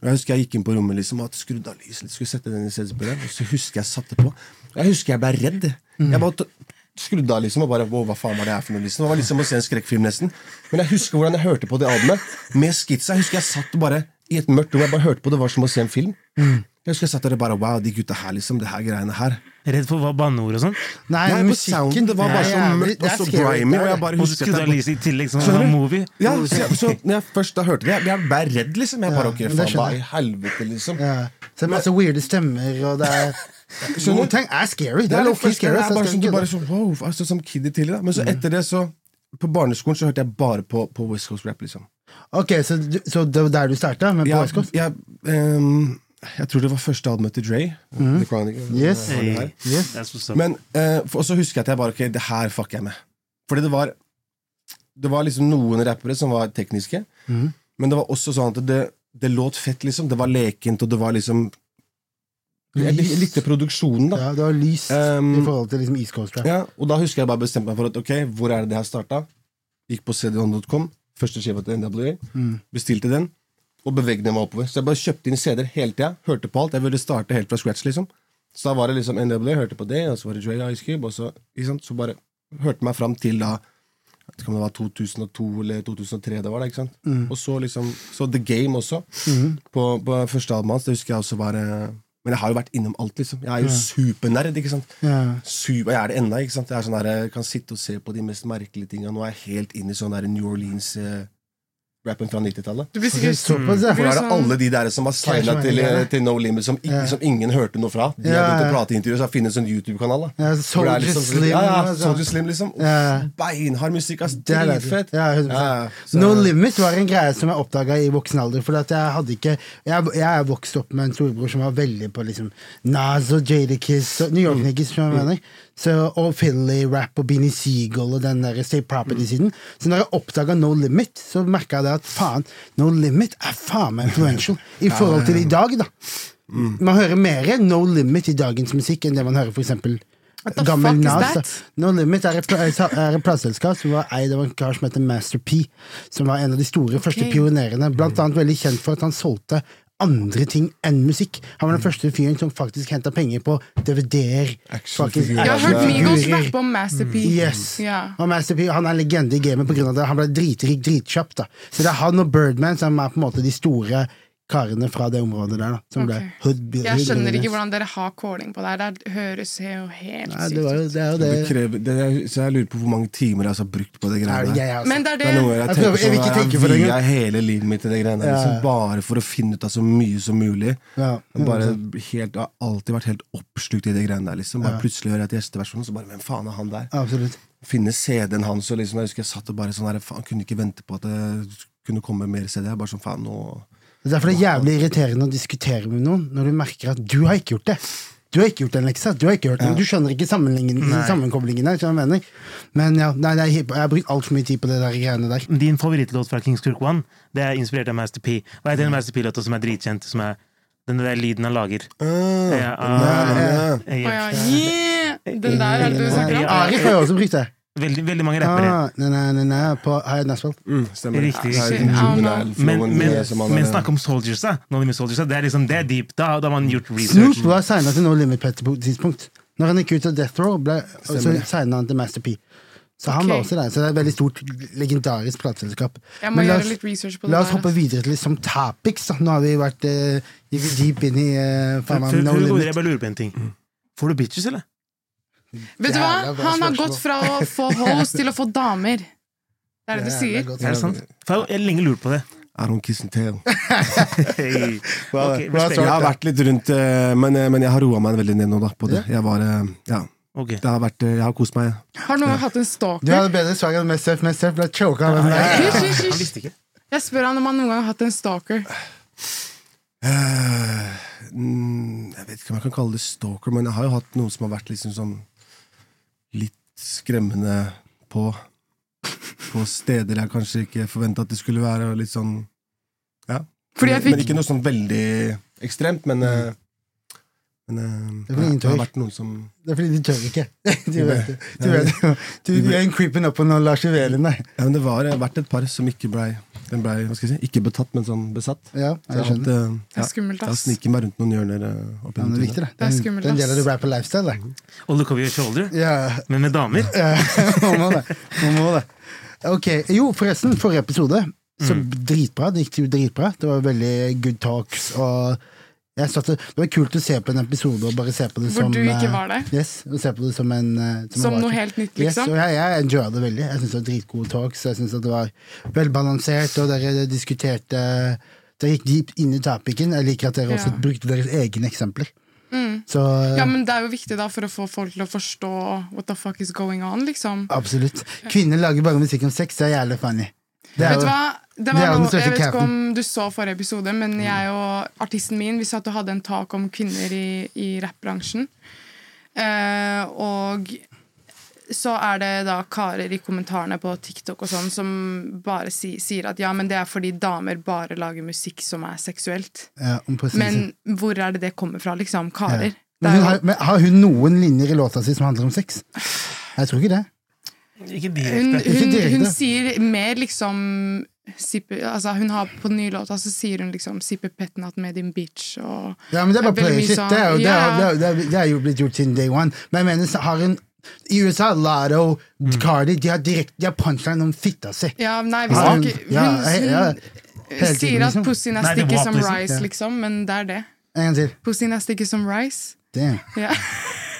Og Jeg husker jeg gikk inn på rommet liksom, og skrudde av lyset, skulle sette den i CD-spilleren, og så husker jeg satte på. Og jeg husker jeg ble redd. Jeg bare skrudde av liksom, og bare hva faen var det her for noe? liksom. Det var liksom å se en skrekkfilm nesten. Men jeg husker hvordan jeg hørte på det albumet, med skitsa. Jeg husker jeg satt og bare i et mørkt rom, jeg bare hørte på det, var som å se en film. Jeg husker jeg satt der og bare wow, de gutta her, liksom, det her greiene her. Redd for hva banneord og sånn. Nei, Nei, på sounden, det var bare er så mørkt det og er så grimy, er og jeg bare husker jeg, lyset i tillegg som sånn, en movie. ja, så, så når jeg først da hørte det, jeg, jeg ble redd, liksom. Jeg bare, ok, faen, hva i helvete, liksom. Ja. Så det er masse weirde stemmer, og det er (laughs) Noen ting er scary. Det Det er er low-key første, scary. det er bare sånn, du bare sånn, wow, altså, som kid tidlig da. Men så etter det, så På barneskolen så hørte jeg bare på, på West Coast rap, liksom. Ok, så, du, så det var der du starta, men på Jeg, West Coast? jeg, ehm, tror det var første albumet til Dre. The Chronic. Yes. Her. Yes. Men uh, for- Og så husker jeg at jeg bare Ok, det her fucker jeg med. Fordi det var Det var liksom noen rappere som var tekniske, men det var også sånn at det, det låt fett, liksom. Det var lekent, og det var liksom Jeg jeg likte produksjonen, da. Ja, det var lyst Um, i forhold til liksom East Coast. Ja, og da husker jeg bare bestemte meg for at ok, hvor er det det her starta? Gikk på cdon.com, første skiva til NWA, bestilte den, og bevegde meg oppover. Så jeg bare kjøpte inn CD-er hele tida, hørte på alt. Jeg ville starte helt fra scratch, liksom. Så da var det liksom NWA, hørte på det, og så var det Dre Ice Cube, og så, liksom, så bare hørte meg fram til da jeg vet ikke om det var 2002 eller 2003 det var det, ikke sant? Og så liksom, så The Game også, på, på første albumet hans, det husker jeg også var eh, Men jeg har jo vært innom alt, liksom. Jeg er jo supernerd, ikke sant? Ja. Super, jeg er det ennå. ikke sant? Jeg er sånn her, jeg kan sitte og se på de mest merkelige tinga. Nå er jeg helt inne i sånn New Orleans eh, rappen fra 90-tallet. Du Såpass, ja. For da er det sånn- alle de der som har signa til, til No Limit, som, ja. som ingen hørte noe fra. De har begynt å prate i intervjuer, så har funnet en sånn YouTube-kanal. Ja, det er Soldier liksom- Slim, Ja, ja, altså. Soldier Slim, liksom. Ja. Beinhard musikk, ass. Det det. Dritfett. Ja, Ja, ja. No Limit var en greie som jeg oppdaga i voksen alder. For at jeg hadde ikke Jeg, jeg er vokst opp med en storebror som var veldig på liksom Nas og Jadakiss og New York-niggis, mener. Så, og Philly Rap og Beanie Seagull og den der State Property-siden. Så når jeg oppdaga No Limit, så merka jeg det at faen, No Limit er faen meg influential i forhold til i dag, da. Man hører mer No Limit i dagens musikk enn det man hører for eksempel gammel Nas. No Limit er et, er et plateselskap som var eid av en kar som heter Master P, som var en av de store første pionerene. Blant annet veldig kjent for at han solgte andre ting enn musikk. Han var den første fyren som faktisk henta penger på DVD-er. Jeg har hørt Migos rappe om Master Yes. Yeah. Og Master han er en legende i gamet pga. det. Han ble dritrik dritkjapt. da. Så det er han og Birdman som er på en måte de store karene fra det området der. da. Som ble hood, hood, Jeg skjønner hood- ikke hvordan dere har calling på det her. Det høres jo helt Nei, sykt ut. det er jo det. Det krever, det er, så jeg lurer på hvor mange timer jeg har brukt på det greiene der. jeg, altså. Men det er Det er noe jeg Jeg tenker prøver- jeg vil ikke sånn, tenke jeg det via hele livet mitt til det greiene der, Ja. liksom, bare for å finne ut av så mye som mulig. Ja, Bare helt, jeg har alltid vært helt oppslukt i det greiene der. liksom Bare Plutselig hører jeg et gjesteversjon, så bare Hvem faen er han der? Absolutt. Finne CD-en hans, og liksom Jeg husker jeg satt og bare sånn der, Faen, kunne ikke vente på at det kunne komme mer CD. Jeg bare sånn, faen, nå Det er Derfor det er jævlig irriterende å diskutere med noen når du merker at du har ikke gjort det. Du har ikke gjort den leksa. Du har ikke hørt den. Du skjønner ikke sammenkoblingen hva jeg mener. Men ja, nei, det er, jeg har brukt altfor mye tid på det der greiene der. Din favorittlåt fra Kings Kirk One Det er inspirert av Master P. Hva heter den Master P-låta som er dritkjent? Som er den der lyden han lager? Ah, Ja, ah. Yeah. Den der er det du snakker om? Ja. Arif har jo også brukt det. Veldig, veldig mange rappere. Ah, nei, nei, nei, på High Nashville. Mm, stemmer. Riktig, men- Men, men, snakk om Soldiers, da. No Limit Soldiers, det er liksom, det er deep. Da, da har man gjort Snoop var signa til No Limit på et tidspunkt. Når han gikk ut av Death Row, ble, så signa han til Master P. Så han okay. var også der. Så det er et veldig stort, legendarisk plateselskap. Men la gjøre oss- litt research på La oss hoppe videre til liksom topics. Da. Nå har vi vært uh, deep inn i uh, Før, faen meg før, No før vi går videre, Limit. jeg bare lurer på en ting. Får du bitches, eller? Vet du hva? Han har gått fra å få host til å få damer. Det er det du sier. er. Er det sant? For jeg har lenge lurt på det. I don't kiss and tell. (laughs) Hey. Bra, Ok, bra respekt. Jeg har vært litt rundt, eh, men, eh, men jeg har roa meg veldig ned nå da, på det. Jeg var, eh, ja, Okay. det har vært, jeg har kost meg. Har noen hatt en stalker? Du hadde bedre svar enn Messef. Messef ble choka Ja, ja, ja. Hysj, hysj, hysj. Jeg spør han om han noen gang har hatt en stalker. Eh, mm, jeg vet ikke om jeg kan kalle det stalker, men jeg har jo hatt noen som har vært liksom sånn skremmende på. På steder jeg kanskje ikke forventa at det skulle være. Og litt sånn Ja. Fordi jeg Men ikke noe sånn veldig ekstremt, men mm. men eh, Det er det har vært noen som Det er fordi de tør ikke. (laughs) Du vet det. Du, vet du, du er en creeping up på noen Lars Juvelin der. Ja, men Det var eh, vært et par som ikke blei den blei, hva skal jeg si, ikke betatt, men sånn besatt. Ja, jeg jeg skjønner. hadde, ja, Det er skummelt, jeg har ass. meg rundt noen hjørner. eh, opp Ja, det er viktig, det. Det er skummelt, ass. en del ass. av the rapper lifestyle, det. Og look over your shoulder. yeah. Men med damer? ja, (laughs) må det. Må det. Ok, Jo, forresten, forrige episode så Mm. dritbra. Det gikk jo dritbra. Det var veldig good talks. og jeg satt, Det var kult å se på en episode og bare se på det Hvor som du ikke eh, var der? Yes, og se på det som en eh, Som noe helt nytt, Yes, liksom? og jeg, jeg enjoya det veldig. Jeg syns det var dritgode talks. Jeg synes at det var velbalansert, og dere diskuterte Dere gikk dypt inn i topicen. Jeg liker at dere også Ja. brukte deres egne eksempler. Så Ja, men det er jo viktig da for å få folk til å forstå what the fuck is going on, liksom. absolutt. Kvinner lager bare musikk om sex, det er jævlig funny. Det er Vet du hva? Det det er var den noe, jeg vet ikke om du så forrige episode, men jeg og artisten min Vi satt og hadde en tak om kvinner i, i rappbransjen. Eh, og så er det da karer i kommentarene på TikTok og sånn som bare si, sier at ja, men det er fordi damer bare lager musikk som er seksuelt. ja. Men hvor er det det kommer fra, liksom? Karer. Ja. men hun har, men har hun noen linjer i låta si som handler om sex? (sighs) Jeg tror ikke det. Ikke direkte. Hun, hun, hun sier mer liksom altså Hun har På den nye låta så sier hun liksom 'sippe pettenatt med din bitch' og Ja, men det er bare play shit. sånn- Det er, jo, det, er, det, er, det, er, det er jo blitt gjort siden day one. Men jeg mener, har hun I USA, Lotto, Mm. Cardi, de har direkte De har punchline om fitta si. Ja, nei, vi Ja, snakker Hun, ja, hun ja, ja. Sier at pussyen er sticky som rice, liksom, men det er det. En gang til. Pussyen er sticky som rice. Damn. Ja.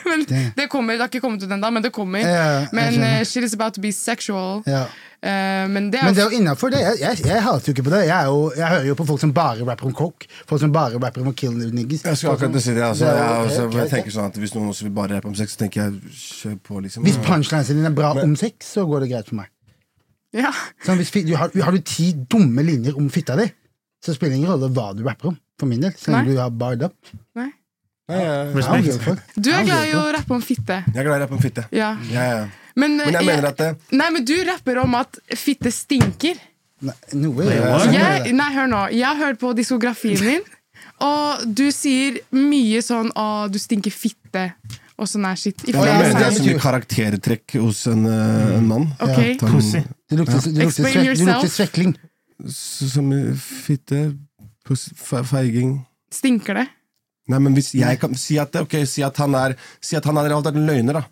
(laughs) men Det- det kommer, det har ikke kommet ut ennå, men det kommer. Ja, men uh, shit is about to be sexual. Ja. Uh, men det er Men det jo er jo innafor det. Jeg, jeg, jeg hater jo ikke på det. Jeg, er jo, jeg hører jo på folk som bare rapper om coke. Folk som bare rapper om å kill niggas. Jeg skal akkurat si det. Altså, Det er altså, greit, jeg tenker sånn at Hvis noen også vil bare rappe om sex, så tenker jeg kjør på, liksom. Hvis punchlines din er bra om sex, så går det greit for meg. ja. Sånn, hvis, du har, har du ti dumme linjer om fitta di, så spiller det ingen rolle hva du rapper om. For min del, Selv om du har barred up. Nei. Respekt. Du er glad i å rappe om fitte. Jeg er glad i å rappe om fitte. Ja. Ja, ja. Men, Men jeg mener at det Nei, men du rapper om at fitte stinker. Nei, noe Jeg, nei, hør nå. Jeg har hørt på diskografien (laughs) din, og du sier mye sånn 'Å, du stinker fitte', og sånn er shit. I Jeg ja, mener det er så mye karaktertrekk hos en, eh, en mann. Ok. Ja, en- Pussy. Du lukter, du lukter, svek, du lukter svekling. Som fitte, feiging Stinker det? Nei, men hvis jeg kan si at, okay, si at han er Si at han er en løgner, da.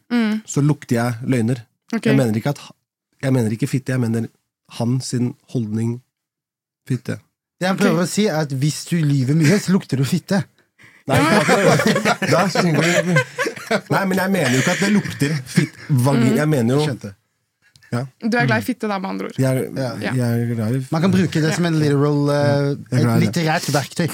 Så lukter jeg løgner. Okay. Jeg mener ikke at Jeg mener ikke fitte, jeg mener han sin holdning fitte. Det han prøver å si, er at hvis du lyver mye, så lukter du fitte. Nei, da. Nei, men jeg mener jo ikke at det lukter fitt. Vagin. Jeg mener jo Skjønte. Du er glad i fitte, da, med andre ord. Jeg er, Ja. jeg er glad i Man kan bruke det som en literal eh, Jeg er glad et litterært verktøy.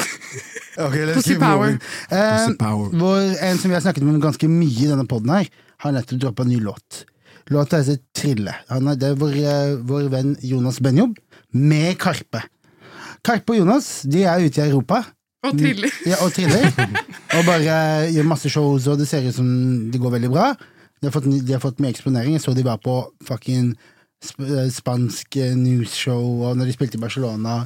Okay, Pussy power. Eh, Pussy power. Hvor en som vi har snakket om ganske mye i denne poden her, har nettopp droppa en ny låt. Låta heter Trille. Han er, det er vår, eh, vår venn Jonas Benjob med Karpe. Karpe og Jonas de er ute i Europa. Og triller. Ja, og triller. og bare gjør masse shows, og det ser ut som det går veldig bra. De har fått, de har fått mye eksponering. Jeg så de var på fucking sp eh, spansk eh, newsshow, og når de spilte i Barcelona,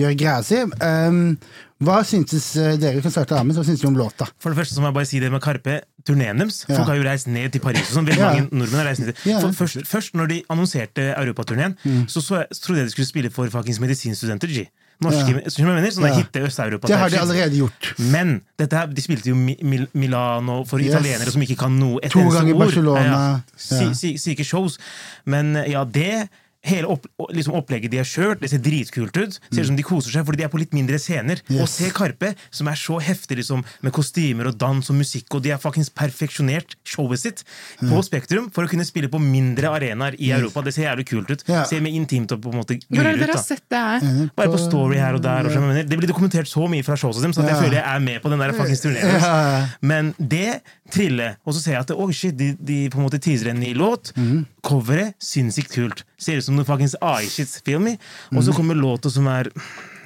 gjør greia si. Um, hva syntes eh, dere kan starte av med? Hva syntes du om låta? For det første så må jeg bare si det med Karpe. Turneen deres. Ja. Folk har jo reist ned til Paris. og sånn, veldig Ja. mange nordmenn har reist ned. Ja. Først, først når de annonserte europaturneen, så, så, jeg- så trodde jeg de skulle spille for fuckings medisinstudenter. G. Norske, Ja. mener? Sånne Ja. hitte Øst-Europa. Det har de allerede gjort. Men dette her, de spilte jo Mi- Mil Milano for Yes. italienere som ikke kan noe et To ganger. Barcelona. Ja, Ja. Syke shows. Men ja, det Hele opp, liksom opplegget de har kjørt, det ser dritkult ut. Ser ut som de koser seg fordi de er på litt mindre scener. Yes. Og se Karpe, som er så heftig liksom, med kostymer og dans og musikk, og de har fuckings perfeksjonert showet sitt på Spektrum for å kunne spille på mindre arenaer i Europa. Det ser jævlig kult ut. Ja. Ser mer intimt og på en måte Hvor er det dere har sett det her? bare på story her og der. Og det blir dokumentert så mye fra showet deres, så at jeg føler jeg er med på den der fuckings turneringen. Men det trille, og så ser jeg at oh shit, de, de på en måte teaser en ny låt. Mhm. Coveret sinnssykt kult. Ser ut som noe fuckings AI-shit. Feel me? Og Mhm. så kommer låta som er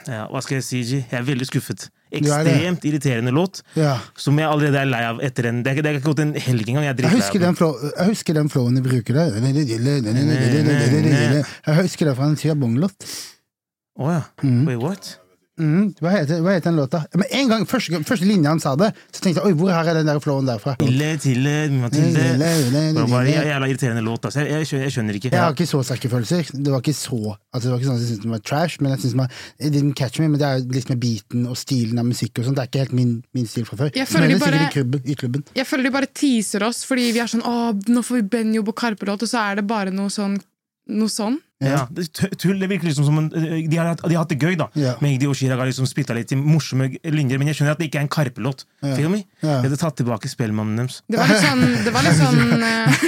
ja, Hva skal jeg si, G? Jeg er veldig skuffet. Ekstremt irriterende låt. Ja. Som jeg allerede er lei av etter en Det er det er ikke gått en helg engang. Jeg er husker, av den jeg husker den flowen de bruker der. Jeg husker det fra en Tiabong-låt. Å ja. Mm. Wait, what? Mm, hva, heter, hva heter den låta? Men en gang, første, første linje han sa det, så tenkte jeg oi, hvor her er den der flowen derfra? Ille, tille, Mathilde. Det var bare en jævla irriterende låt. Altså. Jeg, jeg, jeg skjønner ikke. Jeg har ikke så sterke følelser. Det var ikke så altså, det var ikke sånn at jeg syntes den var trash, men jeg synes man, It didn't catch me, men det er litt med beaten og stilen av musikk og sånn. Det er ikke helt min, min stil fra før. Jeg føler men de bare- i klubben. I klubben. Jeg føler de bare teaser oss, fordi vi er sånn Å, nå får vi Benjob og Karpe-låt, og så er det bare noe sånn Noe sånn. Ja, det, tull, det virker liksom som en, de, har, de har hatt det gøy, da. Yeah. Med Igdi og Chirag har liksom spytta litt i morsomme linjer, men jeg skjønner at det ikke er en Karpe-låt. Feel me? Ja. Jeg hadde tatt tilbake spillmannen deres. Det var litt sånn, det var litt sånn (laughs) eh.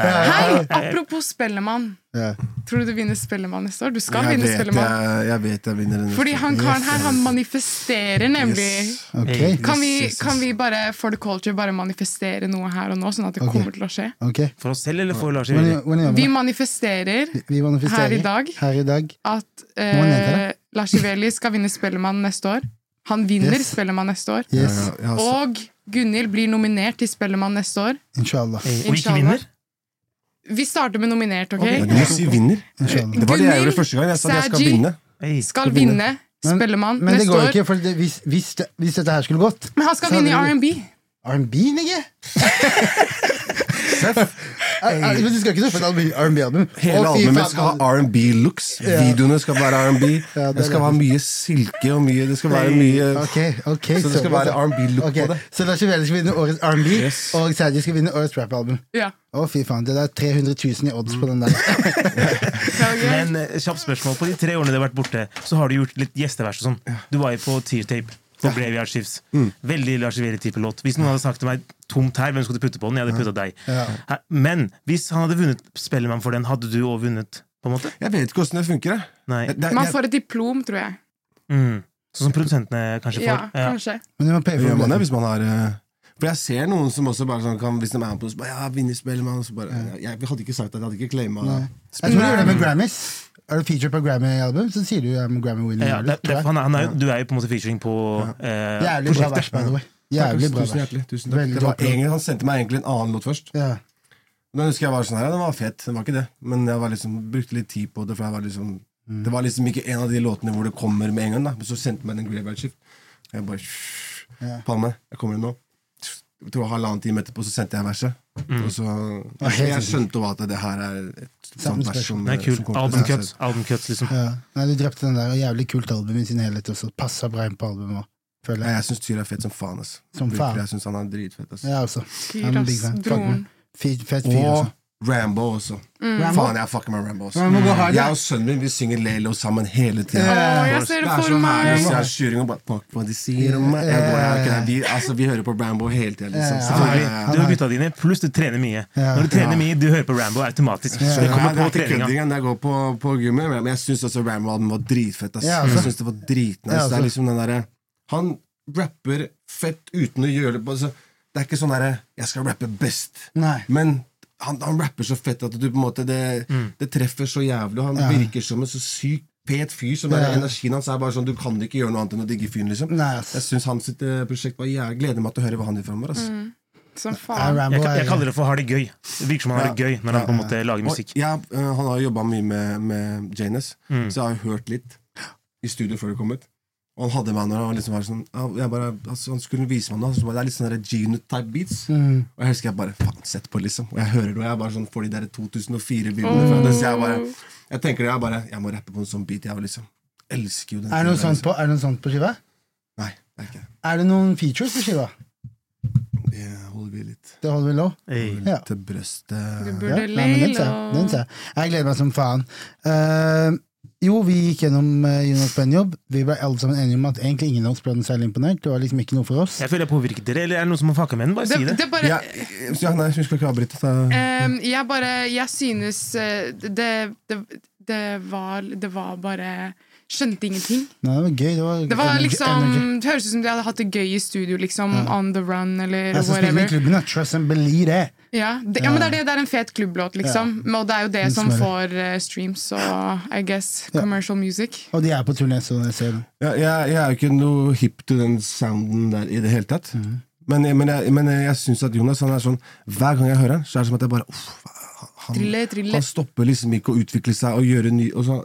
Hei, apropos Spellemann. Yeah. Tror du du vinner Spellemann neste år? Du skal Jeg vinne vet, Spellemann. jeg, jeg vet jeg vinner neste Fordi han karen her, han manifesterer nemlig Yes. Okay. Kan vi, Yes, yes, yes. kan vi bare for the culture bare manifestere noe her og nå, sånn at det okay. kommer til å skje? Okay. For oss selv eller for Lars gjør vi det? Manifesterer Vi manifesterer. her i dag. Her i dag. at eh, Lars Iveli skal vinne Spellemann neste år. Han vinner Yes. Spellemann neste år. Yes. Ja, ja, jeg har så- Og Gunhild blir nominert til Spellemann neste år. Inshallah. Og ikke vinner? Vi starter med nominert, ok? Ja, du må si vinner. Inshallah. Det var det jeg gjorde første gang. Jeg sa at jeg skal vinne. Hey. Skal vinne. Spellemann Men- år. Men det går ikke, for det, hvis, hvis, det, hvis dette her skulle gått Men han skal vinne i R&B. R&B! (laughs) Er- er- Men du skal ikke treffe et R&B-album? Hele albumet skal ha R&B-looks. Videoene skal være R&B. Ja, det det skal være mye silke og mye Det skal være mye okay, okay, Så det skal være. R&B-look Ok, på det. Så Lars Iveli skal vinne årets R&B, Yes. og Sadie skal vinne årets rap-album. Ja. Å, fy faen. Det er 300 000 i odds på den der. (laughs) Men eh, kjapt spørsmål. På de tre årene du har vært borte, så har du gjort litt gjestevers og sånn. Du var jo på Tear Tape. For Brave Archives. Mm. Veldig Lars Veri-type låt. Hvis noen hadde sagt til meg tomt her, hvem skulle du putte på den? Jeg hadde putta deg. Ja. Men hvis han hadde vunnet Spellemann for den, hadde du òg vunnet? på en måte? Jeg vet ikke åssen det funker. jeg. Nei. Det, det, Man får et diplom, tror jeg. Mm. Sånn som produsentene kanskje får? Ja. kanskje. Men det paye gjør man det hvis man har eh, For jeg ser noen som også bare sånn kan, Hvis de er på så bare Ja, vinner Spellemann. Så bare, jeg, jeg hadde ikke sagt at jeg hadde ikke claima. Jeg tror du gjør det med Grammys. Er du featured på Grammy-album, så sier du I'm a Grammy-winner. Ja, det, det, han er, han er, du er jo på en måte featuring på eh, Jævlig bra vers, by the way. Jævlig bra Tusen vers. hjertelig. Tusen takk. Det var egentlig, han sendte meg egentlig en annen låt først. Ja. Den husker jeg var sånn her, den var fet, den var ikke det. Men jeg var liksom, brukte litt tid på det, for jeg var liksom Mm. Det var liksom ikke en av de låtene hvor det kommer med en gang. da Men så sendte meg den Graveyard Shift. Jeg bare Ja. Palme, jeg kommer inn nå. Jeg tror halvannen time etterpå så sendte jeg verset. Mm. Og så jeg, Jeg skjønte jo at det her er et sånt vers som Nei, kul. å Album seg cuts, album cuts liksom. Ja. Nei, du drepte den der, og jævlig kult album i sin helhet også. Passa bra inn på albumet òg, føler Nei, jeg. Jeg syns Tyr er fett som faen. ass Som faen. Jeg synes han er dritfett. ass Ja, også. Fyr, I'm ass. fan. Fuck Broren. med. Fe- Fett fyr, Og altså. Rambo også. Rambo? Faen, jeg fucker med Rambo. også. Rambo mm. Jeg og sønnen min vi synger Lelo sammen hele tida. Å, jeg ser Det er for meg! jeg kjører og bare Fuck hva de sier om meg. Jeg jeg, er vi, altså, vi hører på Rambo hele tida. Liksom. Ja, Selvfølgelig. ja, Du har gutta dine, pluss du trener mye. Når du trener mye, du hører på Rambo automatisk. Så det kommer det på er treninga. Jeg går på, på gymmet, men jeg syns også Rambo-albumet var dritfett. Ass. Ja, altså. Jeg synes det var dritnice. Altså. Det er liksom den der, Han rapper fett uten å gjøre det på altså, Det er ikke sånn derre 'jeg skal rappe best', Nei. men han, han rapper så fett at du på en måte det, det treffer så jævlig. Og han Ja. virker som en så sykt fet fyr. Som Ja. er Energien hans er bare sånn Du kan ikke gjøre noe annet enn å digge fyren. Liksom. Jeg syns hans sitt, eh, prosjekt var jævlig Gleder meg til å høre hva han gjør framover. Som faen. Jeg, jeg er- kaller det for har det gøy. Det virker som han har det gøy når han på en måte lager musikk. jeg, eh, han har jobba mye med, med Janus, Mm. så jeg har hørt litt i studio før det kom ut. Og han hadde meg når han liksom var sånn jeg bare, altså, Han skulle vise meg noe. Så bare, det er litt sånn der G-Nut-type beats. Mm. Og jeg husker jeg bare Faen, sett på, liksom. Og jeg hører det, og jeg bare sånn får de der 2004-bildene fra. Så jeg bare Jeg tenker det, jeg bare Jeg må rappe på en sånn beat, jeg liksom. Elsker jo den. Er det noe sånt på, er det noe sånt på skiva? liksom. Nei, det er ikke. Er det noen features på skiva? Det holder vi litt Det holder vi? Hey. Ja. til brøstet. Du burde ja. le ser jeg. Den ser jeg. Jeg gleder meg som faen. Eh, jo, vi gikk gjennom uh, Jonas på en jobb. Vi ble alle sammen enige om at egentlig ingen av oss ble noe særlig imponert. Det var liksom ikke noe for oss. Jeg føler jeg påvirket dere, eller er det noen som har fucka med den? Bare Det, si det. det bare Ja, ja, nei, jeg skal ikke avbryte. så- Um, jeg bare Jeg synes eh, det, det, det var Det var bare Skjønte ingenting. Nei, det var gøy. Det var, Det var energy- liksom energy. Det høres ut som de hadde hatt det gøy i studio, liksom. On the run, eller Jeg whatever. klubben, trust and believe det. Ja, det, ja, men det er, det, det er en fet klubblåt, liksom. Og det er jo det som får uh, streams og I guess Ja. commercial music. Og de er på turné, så jeg ser det. Ja, jeg, jeg er jo ikke noe hip til den sounden der i det hele tatt. Men, jeg- men, jeg, men jeg syns at Jonas han er sånn Hver gang jeg hører han, så er det som at jeg bare uff, han, Trille, trille. han stopper liksom ikke å utvikle seg og gjøre ny og så,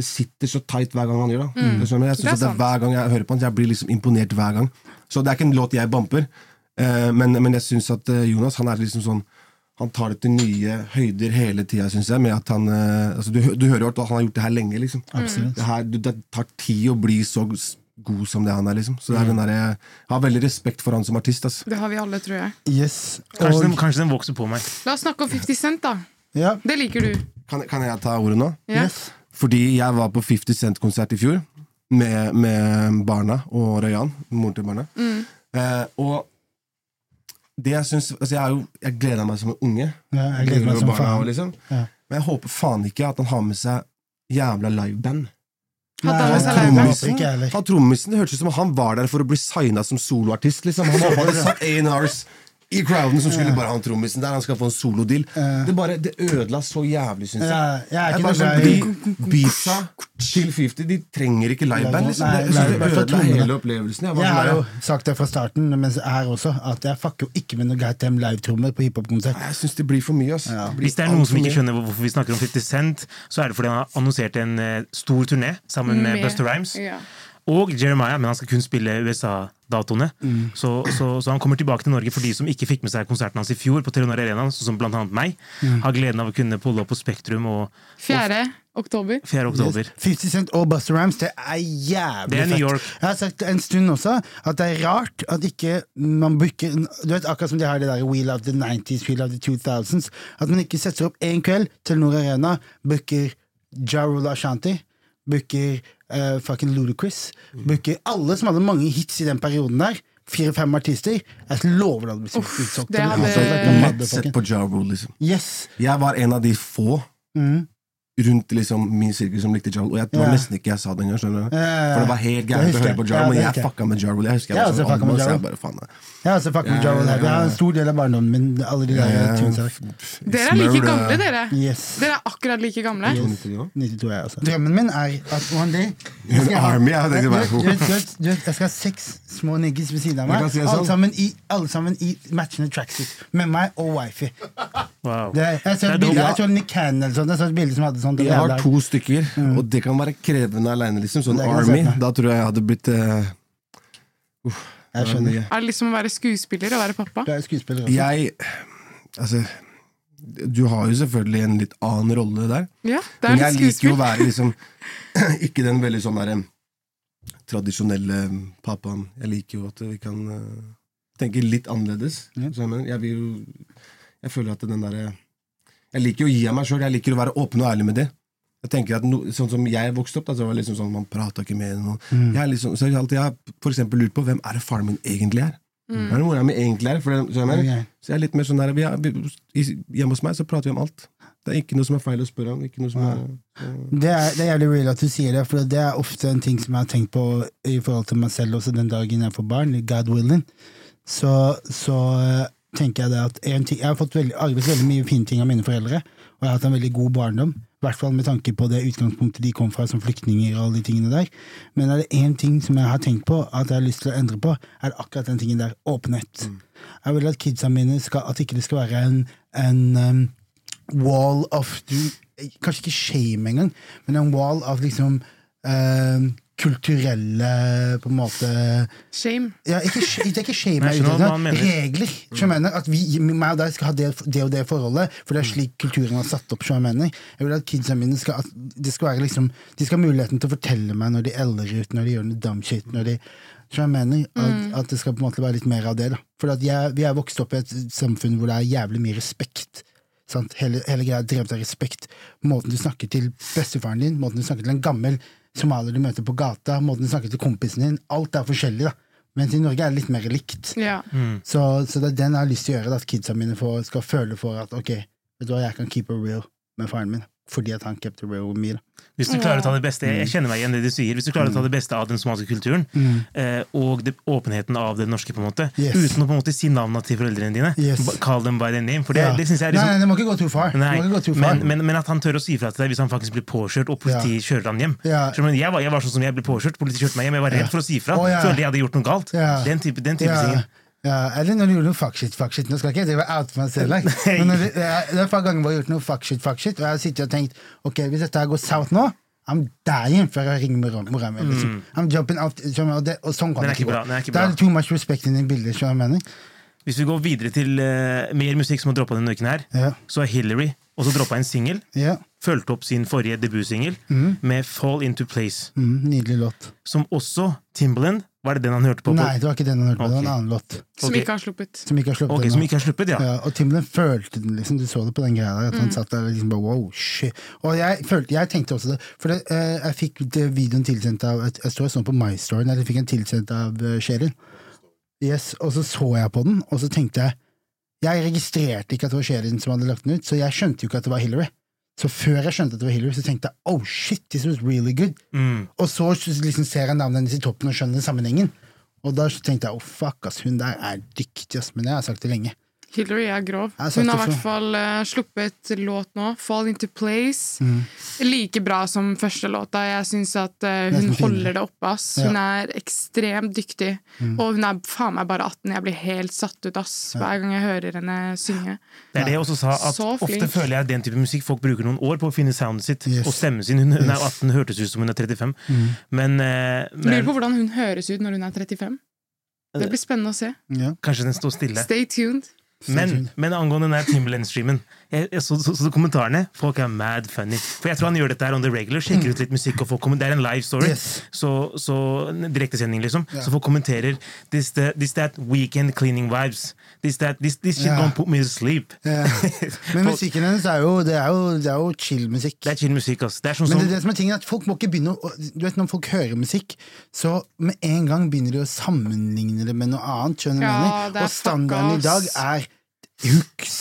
Det sitter så tight hver gang han gjør det. Mm. skjønner? Jeg synes Det at det er. Hver gang jeg hører på han, jeg blir liksom imponert hver gang. Så det er ikke en låt jeg bamper, uh, men, men jeg syns at eh, Jonas han er liksom sånn han tar det til nye høyder hele tida, syns jeg. Med at han, eh, altså, du, du hører jo at han har gjort det her lenge. liksom det, her, det tar tid å bli så god som det han er. liksom Så det er den der, Jeg har veldig respekt for han som artist. ass. Det har vi alle, tror jeg. Yes. Kanskje, den, kanskje den vokser på meg. La oss snakke om 50 Cent, da. ja. Det liker du. Kan, kan jeg ta ordet nå? Ja. Yes. Fordi jeg var på 50 Cent-konsert i fjor med, med barna og Rayan, moren til barna. Eh, og det jeg syns altså jeg, jo, jeg gleder meg som en unge. Ja, jeg gleder meg som barna faen. liksom. Ja. Men jeg håper faen ikke at han har med seg jævla liveband. Han trommisen, Det hørtes ut som han var der for å bli signa som soloartist. Liksom. Han (laughs) hadde satt A&Rs i crowden som skulle bare ha han trommisen der. Han skal få en solodeal. Det, bare, det ødela så jævlig, syns jeg. Ja, jeg er Jeg ikke bare sånn, de til 50 De trenger ikke liveband. Liksom. Det, ødela hele opplevelsen. Jeg, Jeg sånn har jo sagt det fra starten, men her også, at jeg fucker jo ikke med noe Gatem live-trommer på hiphop-konsert. jeg syns det blir for mye. Ass. Ja. Det Hvis det er noen som ikke skjønner hvorfor vi snakker om 50 Cent, så er det fordi han har annonsert en eh, stor turné sammen med Med- Buster Rhymes. Og Jeremiah, men han skal kun spille USA-datoene. Så, så, så han kommer tilbake til Norge for de som ikke fikk med seg konserten hans i fjor, på Telenor Arena, sånn som blant annet meg. Har gleden av å kunne pulle opp på Spektrum og 4. oktober. 4. oktober. 50 Cent og Buster Rams, det er jævlig Det er New fett. York. Jeg har sagt en stund også at det er rart at ikke man booker Du vet Akkurat som de har det der We love the 90s, we love the 2000s. At man ikke setter opp én kveld til Nord Arena, booker Jarul Ashanti, booker uh, fucking Ludacris, booker alle som hadde mange hits i den perioden der. Fire-fem artister. Jeg lover deg det blir Uff, utsolgt. sett på Ja Rule, liksom. Yes. Jeg var en av de få Mm. Rundt liksom, min sirkel som likte Ja og jeg, det var nesten ikke jeg sa det engang. skjønner du? For det var helt gærent å høre på jeg. Ja Ja, men jeg fucka med Ja Jeg husker jeg Jeg sånn så jeg bare faen Jeg har også fucka med Ja Det er Jeg har en stor del av barndommen min. Alle de der. Dere er like gamle, dere. Yes. Dere er akkurat like gamle. Yes. 92 er jeg også. Drømmen min er at one day jeg Jeg skal ha seks små niggis ved siden av meg. si Alle sånn. sammen i, alle sammen i matchende tracksuit. Med meg og wifi. Wow. Det, jeg så et bilde dope. Nick Cannon eller sånt. Jeg så et bilde som hadde sånn. Jeg har to stykker, og det kan være krevende aleine. Liksom. Sånn jeg Army, da tror jeg jeg hadde blitt uh, Jeg skjønner. Er det liksom å være skuespiller og være pappa? Du er skuespiller også. Jeg Altså Du har jo selvfølgelig en litt annen rolle der. Ja, det Men er jeg litt liker jo å være liksom (clears throat) Ikke den veldig sånn derre tradisjonelle pappaen. Jeg liker jo at vi kan uh, tenke litt annerledes. Ja. Jeg, mener, jeg vil jo Jeg føler at den derre Jeg liker å gi av meg sjøl. Jeg liker å være åpen og ærlig med det. Jeg tenker at no, Sånn som jeg vokste opp, da, så var det liksom sånn man prata ikke med noen. Mm. Jeg, er liksom, så jeg har alltid jeg har for eksempel lurt på hvem er det faren min egentlig er. Mm. Hvem er det mora mi egentlig er? For det, så, jeg mener, okay. så jeg er litt mer sånn der vi er, vi, Hjemme hos meg så prater vi om alt. Det er ikke noe som er feil å spørre om. Ikke noe som er, så, Det er, det er jævlig real at du sier det, for det er ofte en ting som jeg har tenkt på i forhold til meg selv også den dagen jeg får barn, God willing. Så, så tenker jeg det at en ting, Jeg har fått veldig, arvet veldig mye fine ting av mine foreldre, og jeg har hatt en veldig god barndom. I hvert fall med tanke på det utgangspunktet de kom fra som flyktninger og alle de tingene der. Men er det én ting som jeg har tenkt på at jeg har lyst til å endre på, er det akkurat den tingen der. Åpenhet. Jeg vil at kidsa mine skal, at ikke det skal være en, en um, wall of Kanskje ikke shame engang, men en wall av liksom eh, kulturelle på en måte Shame. ja, ikke, det er ikke shame, Jeg jeg er ute etter. mener. regler. Som jeg mener At vi, meg og deg skal ha det, det og det forholdet, for det er slik kulturen har satt opp. Så jeg mener Jeg vil at kidsa mine skal, at det skal være liksom De skal ha muligheten til å fortelle meg når de eller ut, når de gjør noe dumb shit. Når de, så jeg mener at, at det skal på en måte være litt mer av det. da For at jeg, vi er vokst opp i et samfunn hvor det er jævlig mye respekt. Sant? Hele, hele greia er drevet av respekt. Måten du snakker til bestefaren din, måten du snakker til en gammel somalier du møter på gata, måten du snakker til kompisen din, alt er forskjellig. da Mens i Norge er det litt mer likt. Ja. Så, så det er den jeg har lyst til å gjøre, da, at kidsa mine får, skal føle for at ok, vet du hva, jeg kan keep it real med faren min. Fordi at han it real with Hvis du klarer å ta det beste Jeg kjenner meg igjen det du sier. Hvis du klarer å ta det beste av den somaliske kulturen, mm. og det, åpenheten av det norske, på en måte Yes. uten å på en måte si navnet til foreldrene dine, Yes. call them by their name. For det, Ja. det synes jeg er liksom nei, det må ikke gå too far. Nei, gå too far. men, men, men at han tør å si fra til deg hvis han faktisk blir påkjørt, og politiet kjører han hjem. Ja. Jeg, Jeg, var, jeg var sånn som jeg ble påkjørt, politiet kjørte meg hjem, jeg var redd for å si fra. Oh, ja. Følte jeg hadde gjort noe galt. Ja. Den type, den type ja. Ja, eller når du gjorde noe fuck shit, fuck shit. Nå skal ikke jeg drive out meg selv, like. (laughs) men når det, det er det er et par ganger hvor jeg har gjort noe fuck shit, fuck shit, og jeg har sittet og tenkt ok, hvis dette her går south nå, I'm dying før jeg ringer mora mi. Liksom. I'm jumping out, og, det, og sånn kan er det ikke gå. er Det er too much respect in bildet, bilder. Så jeg mener? Hvis vi går videre til uh, mer musikk som har droppa denne uken her, Ja. så har Hillary også droppa en singel. Ja. Fulgte opp sin forrige debutsingel med Fall Into Place. Mm, nydelig låt. Som også Timbaland Var det den han hørte på? Nei, det var ikke den han hørte på, det var en annen låt. Som ikke har sluppet. Som ikke har sluppet Ok. Som ikke har sluppet, ja. Ja, og Timbaland følte den, liksom. Du så det på den greia der. At han satt der liksom bare wow, shit. Og jeg, følte, jeg tenkte også det. For det, eh, jeg fikk videoen tilsendt av Jeg jeg står sånn på MyStory, eller jeg fikk en tilsendt av uh, Sherin. Yes, og så så jeg på den, og så tenkte jeg Jeg registrerte ikke at det var Sherin som hadde lagt den ut, så jeg skjønte jo ikke at det var Hillary. Så før jeg skjønte at det var Hillary, så tenkte jeg oh shit, this was really good. Mm. Og så liksom ser jeg navnet hennes i toppen og skjønner sammenhengen. Og da tenkte jeg oh fuck, ass, hun der er dyktig, ass. Men jeg har sagt det lenge. Hillary er grov. Hun har i hvert fall uh, sluppet låt nå, 'Fall Into Place'. Mm. Like bra som første låta. Jeg syns at uh, hun holder det oppe. ass. Ja. Mm. Hun er ekstremt dyktig. Og hun er faen meg bare 18. Jeg blir helt satt ut ass, hver gang jeg hører henne synge. Det er det jeg også sa, at ofte føler jeg den type musikk folk bruker noen år på å finne soundet sitt Yes. og stemmen sin. Hun, hun er Yes. 18, hørtes ut som hun er 35. Men, eh, Lurer men på hvordan hun høres ut når hun er 35. Det blir spennende å se. Ja. kanskje den står stille. Stay tuned. Men, men angående den Timberland-streamen jeg, så, så, så kommentarene. Folk er mad funny. For jeg tror han gjør dette her on the regular. Sjekker ut litt musikk, og folk kommer, Det er en live story. Yes. Så, så Direktesending, liksom. Så folk kommenterer this, the, this that weekend cleaning vibes. This, that, this, this shit yeah. don't put me to sleep. Yeah. (laughs) Men musikken hennes er jo, det er jo, det er jo chill-musikk. Det er chill musikk, ass. Det er sånn Men det, er det som er tingen er at folk må ikke begynne å Du vet Når folk hører musikk, så med en gang begynner de å sammenligne det med noe annet. Skjønner du Ja, mener? er Og standarden i dag er hooks,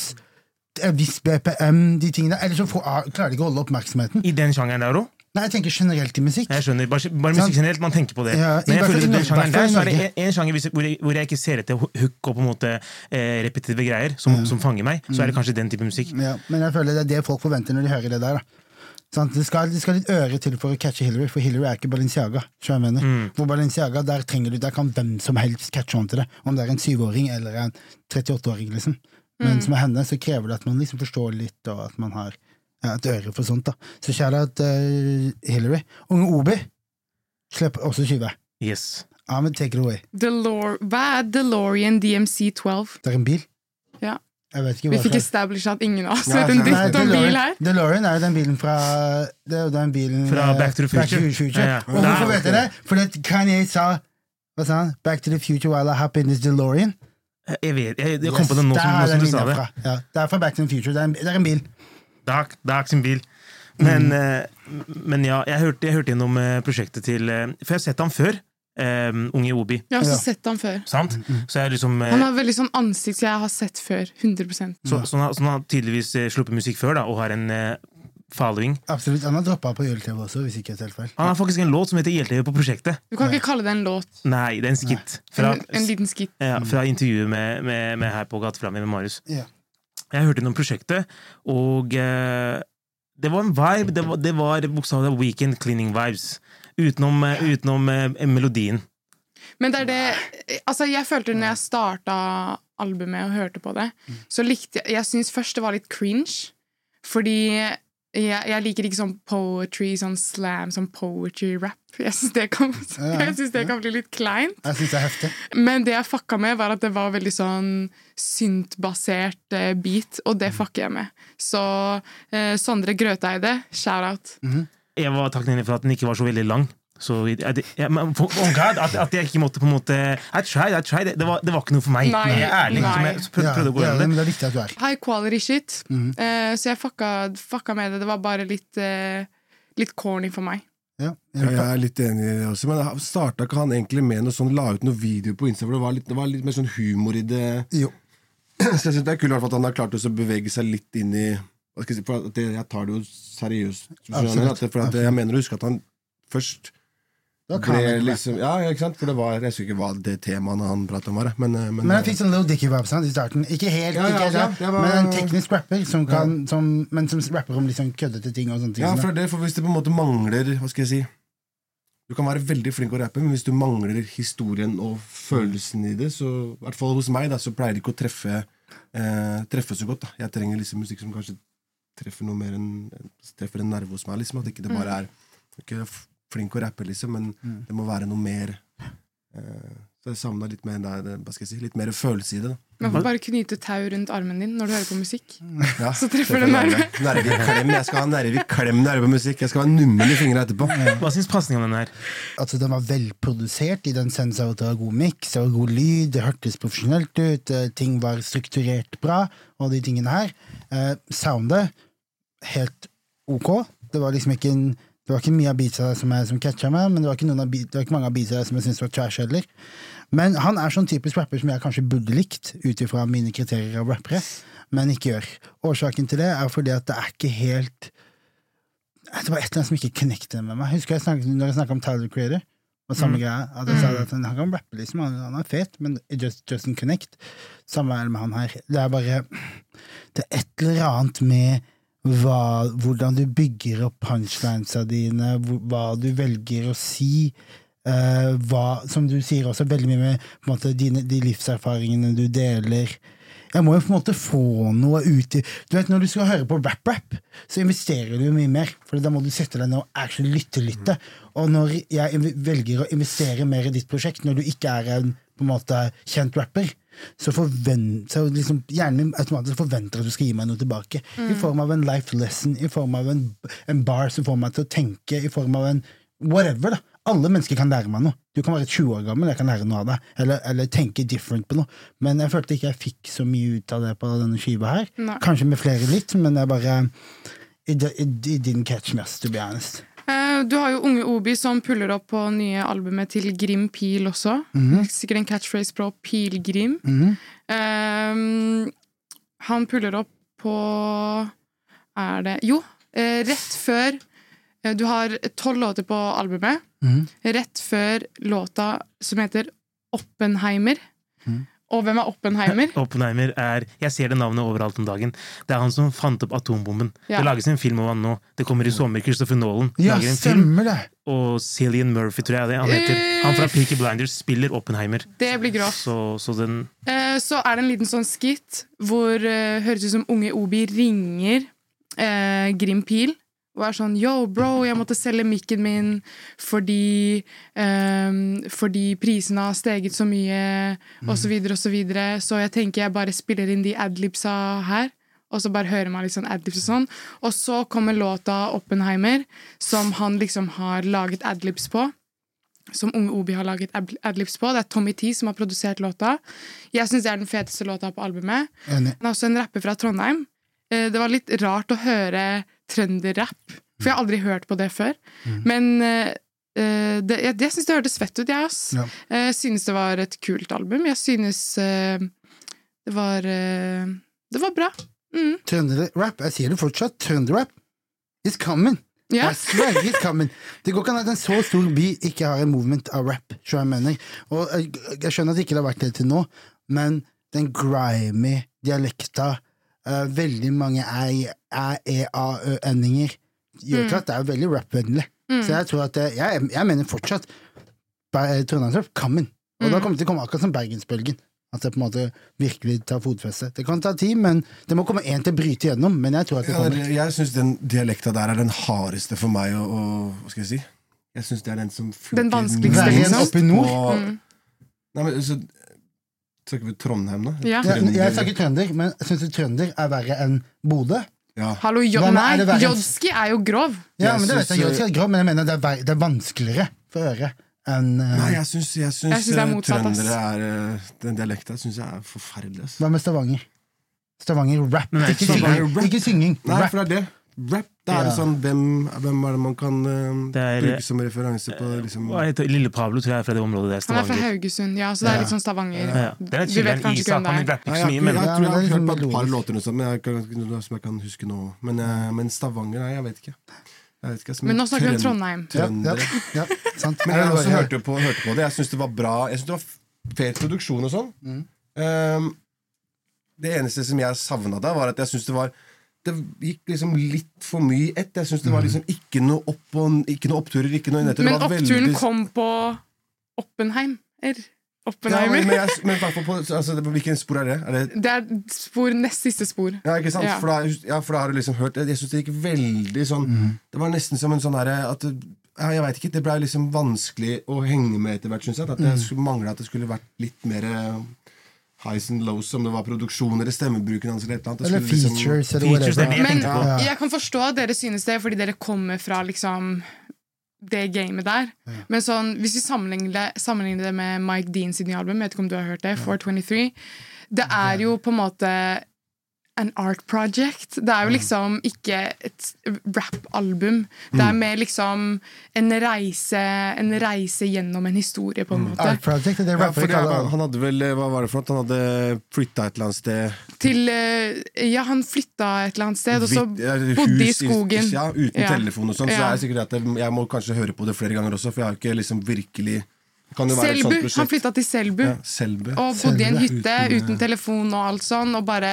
en viss BPM, de tingene. Eller så får, klarer de ikke å holde oppmerksomheten. I den sjangeren der òg. Nei, jeg tenker generelt i musikk. Jeg skjønner, Bare, bare musikk generelt, man tenker på det. Ja, Men jeg føler den sjangeren der så er det en, sjanger hvor jeg, hvor jeg ikke ser etter hook og på en måte eh, repetitive greier som, som fanger meg, så er det kanskje den type musikk. Ja, men jeg føler det er det folk forventer når de hører det der. da Sånn, Det, skal, det skal litt øre til for å catche Hillary, for Hillary er ikke Balenciaga. mener. For Balenciaga, der, trenger du, der kan hvem som helst catche on til det. Om det er en syvåring eller en 38-åring. liksom. Men som er henne så krever det at man liksom forstår litt, og at man har ja, et øre for sånt. da. Så kjære at uh, Hillary. Unge Obi slipper også 20. Yes. Ja, men take it away. Delor Hva er DeLorean DMC12? Det er en bil. Ja. Jeg vet ikke Vi fikk established at ingen av oss vet en dritt om bil her. DeLorean er jo den bilen fra Det er jo den bilen Fra eh, Back to the Future. Ja, ja. Og hvorfor vet dere det? Fordi Kanye sa Hva sa han? Back to the future while I hop in this DeLorean. Jeg vet, jeg, jeg kom på det nå som, er nå som du sa det. fra. Ja, det er fra Back to the future. Det er en, det er en bil. Dak, Dak sin bil. Men, eh, men ja, jeg hørte, jeg hørte gjennom eh, prosjektet til eh, For jeg har sett ham før. Um, Unge Obi. Jeg har også Ja. sett han før. Sant? Så jeg liksom Han har veldig sånn ansikt som jeg har sett før. 100 så, så, han så han har tydeligvis sluppet musikk før da og har en following. Absolutt. Han har droppa på YLTV også, hvis ikke jeg tar feil. Han har faktisk en låt som heter YLTV på prosjektet. Du kan ikke kalle det en låt. Nei, det er en skit. Fra, En, en liten skit. ja, fra intervjuet med, med, med her på Gateflammen med Marius. Ja. Jeg hørte gjennom prosjektet, og uh, det var en vibe. Det var, det var bokstavelig talt weekend cleaning vibes. Utenom, uh, utenom uh, melodien. Men det er det Altså, jeg følte når jeg starta albumet og hørte på det, så likte jeg Jeg syns først det var litt cringe, fordi jeg, jeg liker ikke sånn poetry, sånn slam, sånn poetry-rap. Jeg syns det, kan- jeg synes det kan bli litt kleint. Jeg synes det er heftig. Men det jeg fucka med, var at det var veldig sånn syntbasert eh, beat, og det fucker jeg med. Så eh, Sondre Grøteide, shout-out. Jeg var takknemlig for at den ikke var så veldig lang. Så jeg, jeg, men oh God, at, at jeg ikke måtte på en måte I tried, I tried. Det var, det var ikke noe for meg. Nei, jeg er ærlig. nei. Som jeg prøvde, Ja, prøvde å gå ja, det. er viktig at du er. High quality shit. Mm. Uh, så jeg fucka, fucka med det. Det var bare litt, uh, litt corny for meg. Ja, jeg, jeg er litt enig i det også, men starta ikke han egentlig med noe sånn, la ut noe video på Insta, for det var litt, det var litt mer sånn humor i det? Jo. (clears throat) Så jeg synes det er kult i hvert fall at han har klart å bevege seg litt inn i hva skal jeg si, for at det, Jeg tar det jo seriøst. Absolutt, At det- For at jeg mener å huske at han først ble liksom Ja, ikke sant? For det var Jeg husker ikke hva det temaet han pratet om var. Men, men, Men jeg fikk sånn Little Dicky-vibes i starten. Ikke helt, Ja, ja, ikke helt ja, var- men en teknisk rapper, som kan, som, men som rapper om liksom køddete ting. og sånne ting. Ja, for, det, for hvis det på en måte mangler Hva skal jeg si Du kan være veldig flink å rappe, men hvis du mangler historien og følelsen i det, så i hvert fall hos meg, da, så pleier det ikke å treffe, eh, treffe så godt. da Jeg trenger liksom musikk som kanskje treffer noe mer enn treffer en nerve hos meg. liksom At ikke det bare er ikke flink å rappe, liksom, men det må være noe mer. Uh, så jeg savna litt mer der, hva skal jeg si, litt mer følelse i det. Man får bare knyte tau rundt armen din når du hører på musikk. ja, (laughs) Så treffer det nærme. Jeg skal ha nerveklem når jeg hører på musikk. Jeg skal være nummen i fingra etterpå. Hva syns pasningen om den her? Altså, den var velprodusert i den sensa at det var god miks, det var god lyd, det hørtes profesjonelt ut, eh, ting var strukturert bra, og de tingene her. Eh, soundet, helt ok. Det var liksom ikke en det var ikke mye av beatsa som, jeg- som catcha meg, men det var ikke, av, beat- det var ikke mange av beatsa som jeg syntes var trash heller. Men han er sånn typisk rapper som jeg kanskje burde likt, ut ifra mine kriterier av rappere, men ikke gjør. Årsaken til det er fordi at det er ikke helt Det var et eller annet som ikke connectet med meg. Husker jeg snakket, når jeg snakka om Tyler Creator? Og samme greia, at jeg sa at han, kan rappe, liksom. Han, han er fet, men just doesn't connect. Samme med han her. Det er bare Det er et eller annet med hva, hvordan du bygger opp punchlinesa dine, hva du velger å si. Uh, hva, som du sier også, veldig mye med måte, dine, de livserfaringene du deler. Jeg må jo på en måte få noe ut i Du vet, Når du skal høre på rap-rap, så investerer du mye mer. For da må du sette deg ned og actually lytte-lytte. Og når jeg velger å investere mer i ditt prosjekt, når du ikke er en på en måte kjent rapper, så, forvent, så liksom, hjernen min automatisk forventer at du skal gi meg noe tilbake. I form av en life lesson, i form av en, en bar som får meg til å tenke, i form av en whatever. da. Alle mennesker kan lære meg noe. Du kan være 20 år gammel, jeg kan lære noe av deg. Eller, eller tenke different på noe. Men jeg følte ikke jeg fikk så mye ut av det på denne skiva her. Nei. Kanskje med flere litt, men jeg bare It, it, it didn't catch me, to be honest. Eh, Du har jo Unge Obi som puller opp på nye albumet til Grim Pil også. Sikkert en catchphrase på Pilgrim. Eh, han puller opp på Er det Jo, eh, rett før eh, Du har tolv låter på albumet. Rett før låta som heter Oppenheimer. Og hvem er Oppenheimer? (laughs) Oppenheimer er Jeg ser det navnet overalt om dagen. Det er han som fant opp atombomben. Ja. Det lages en film om han nå. Det kommer i sommer. Christopher Nolan Ja, lager en film. det! Og Cillian Murphy, tror jeg det han heter. Han fra Peaky Blinders spiller Oppenheimer. Det blir grovt. Så, så den Eh, så er det en liten sånn skit hvor eh, høres ut som unge Obi ringer eh, Grim Pil og er sånn Yo, bro, jeg måtte selge mikken min fordi um, Fordi prisene har steget så mye, og så videre og så. Så jeg tenker jeg bare spiller inn de adlibsa her. Og så bare hører man litt sånn adlibs og sånn. Og så kommer låta Oppenheimer, som han liksom har laget adlibs på som Unge Obi har laget ad- adlibs på. Det er Tommy T som har produsert låta. Jeg syns det er den feteste låta på albumet. Han er også en rapper fra Trondheim. Eh, Det var litt rart å høre trønderrapp, for jeg har aldri hørt på det før. Men eh, eh, det, jeg, jeg syns det hørtes fett ut, jeg, ass. Ja. Eh, Jeg synes det var et kult album. Jeg synes uh, det var uh, Det var bra. Mm. Trønderrap. Jeg sier det fortsatt. Trønderrap is coming. Yeah. It's coming. Det går ikke an at en så stor by ikke har en movement av rap. Jeg, mener. Og jeg, jeg skjønner at det ikke har vært det til nå, men den grimy dialekta, eh, veldig mange æ-e-a-ø-endinger, gjør til at det er veldig rap-vennlig. Mm. Så jeg tror at det, jeg, jeg mener fortsatt Trondheimsrap coming. Og da kommer det til å komme akkurat som bergensbølgen. At det på en måte virkelig tar fotfeste. Det kan ta tid, men det må komme én til å bryte igjennom. Men jeg tror at det kommer. Ja, jeg syns den dialekta der er den hardeste for meg å, å Hva skal jeg si? Jeg syns det er den som funker Den vanskeligste, liksom. oppe i nord. Mm. Nei, men så Snakker vi Trondheim, da? Ja. Jeg, Trønder. jeg snakker trønder, men syns du trønder er verre enn Bodø? Ja. Hallo, jo, nei, er Jodski er jo grov. Ja, men det vet jeg, Jodski er grov, men jeg mener det er, det er vanskeligere for øret enn uh, Nei, jeg syns, jeg syns, Jeg syns det er eh, motsatt, trøndere er eh, Den dialekta syns jeg er forferdelig. ass. Hva med Stavanger? Stavanger rap. Nei, Ikke Stavanger, synging. Rap. Ikke synging. Nei, Rap. for det er det. Rap, da er det sånn hvem, hvem er det man kan uh, Det er- bruke som referanse på liksom Hva heter Lille Pablo, tror jeg er fra det området der. Han er fra Haugesund, ja, så det er litt sånn Stavanger. Ja, Det er Du chiller'n vet kanskje ikke Isak. hvem Han det er. rapper ikke så mye, men jeg, Ja, tror jeg har hørt liksom på et par låter men jeg kan, som jeg kan huske nå. Men, eh, men Stavanger, nei, jeg vet ikke. Jeg vet ikke Men nå snakker vi om Trondheim. Trondheim. Ja, ja, ja, sant. Men jeg Ja, også ja. hørte, på, hørte på det. Jeg syns det var bra. Jeg synes det var fet produksjon og sånn. Mm. Um, det eneste som jeg savna da, var at jeg syns det var Det gikk liksom litt for mye ett. Jeg syns det var liksom ikke noe opp og ikke noe oppturer, ikke noe. Men oppturen veldig- kom på Oppenheim. Oppenheimer. ja, men, men, jeg, men på altså, det- Hvilken spor er det? Er det Det er spor, nest siste spor. Ja, ikke sant? Ja. For, da, ja, for da har du liksom hørt Jeg syns det gikk veldig sånn Mm. Det var nesten som en sånn herre at ja, Jeg vet ikke, Det ble liksom vanskelig å henge med etter hvert, syns jeg. At det skulle mangle at det skulle vært litt mer eh, highs and lows, om det var produksjon eller stemmebruken hans. Eller, eller, annet. Eller features, liksom- features, eller Features, det det jeg Men. Ja. jeg kan forstå at dere synes det, fordi dere kommer fra liksom det gamet der. Men sånn, hvis vi sammenligner det, sammenligner det med Mike Dean sitt nye album, jeg vet ikke om du har hørt det, 423, det er jo på en måte an art project. Det er jo liksom ikke et rap-album. Det er mer liksom en reise, en reise gjennom en historie, på en måte. Art Project, det er ja, det. Han hadde vel Hva var det for noe? Han hadde flytta et eller annet sted. Til eh, Ja, han flytta et eller annet sted, og så bodde i skogen. Ja, uten Ja. telefon og sånn. Så Ja. er det sikkert at jeg, må kanskje høre på det flere ganger også, for jeg har ikke liksom virkelig Selbu. Han flytta til Selbu. Ja, Selbu. Og bodde i en hytte Uten, uten, telefon og alt sånn, og bare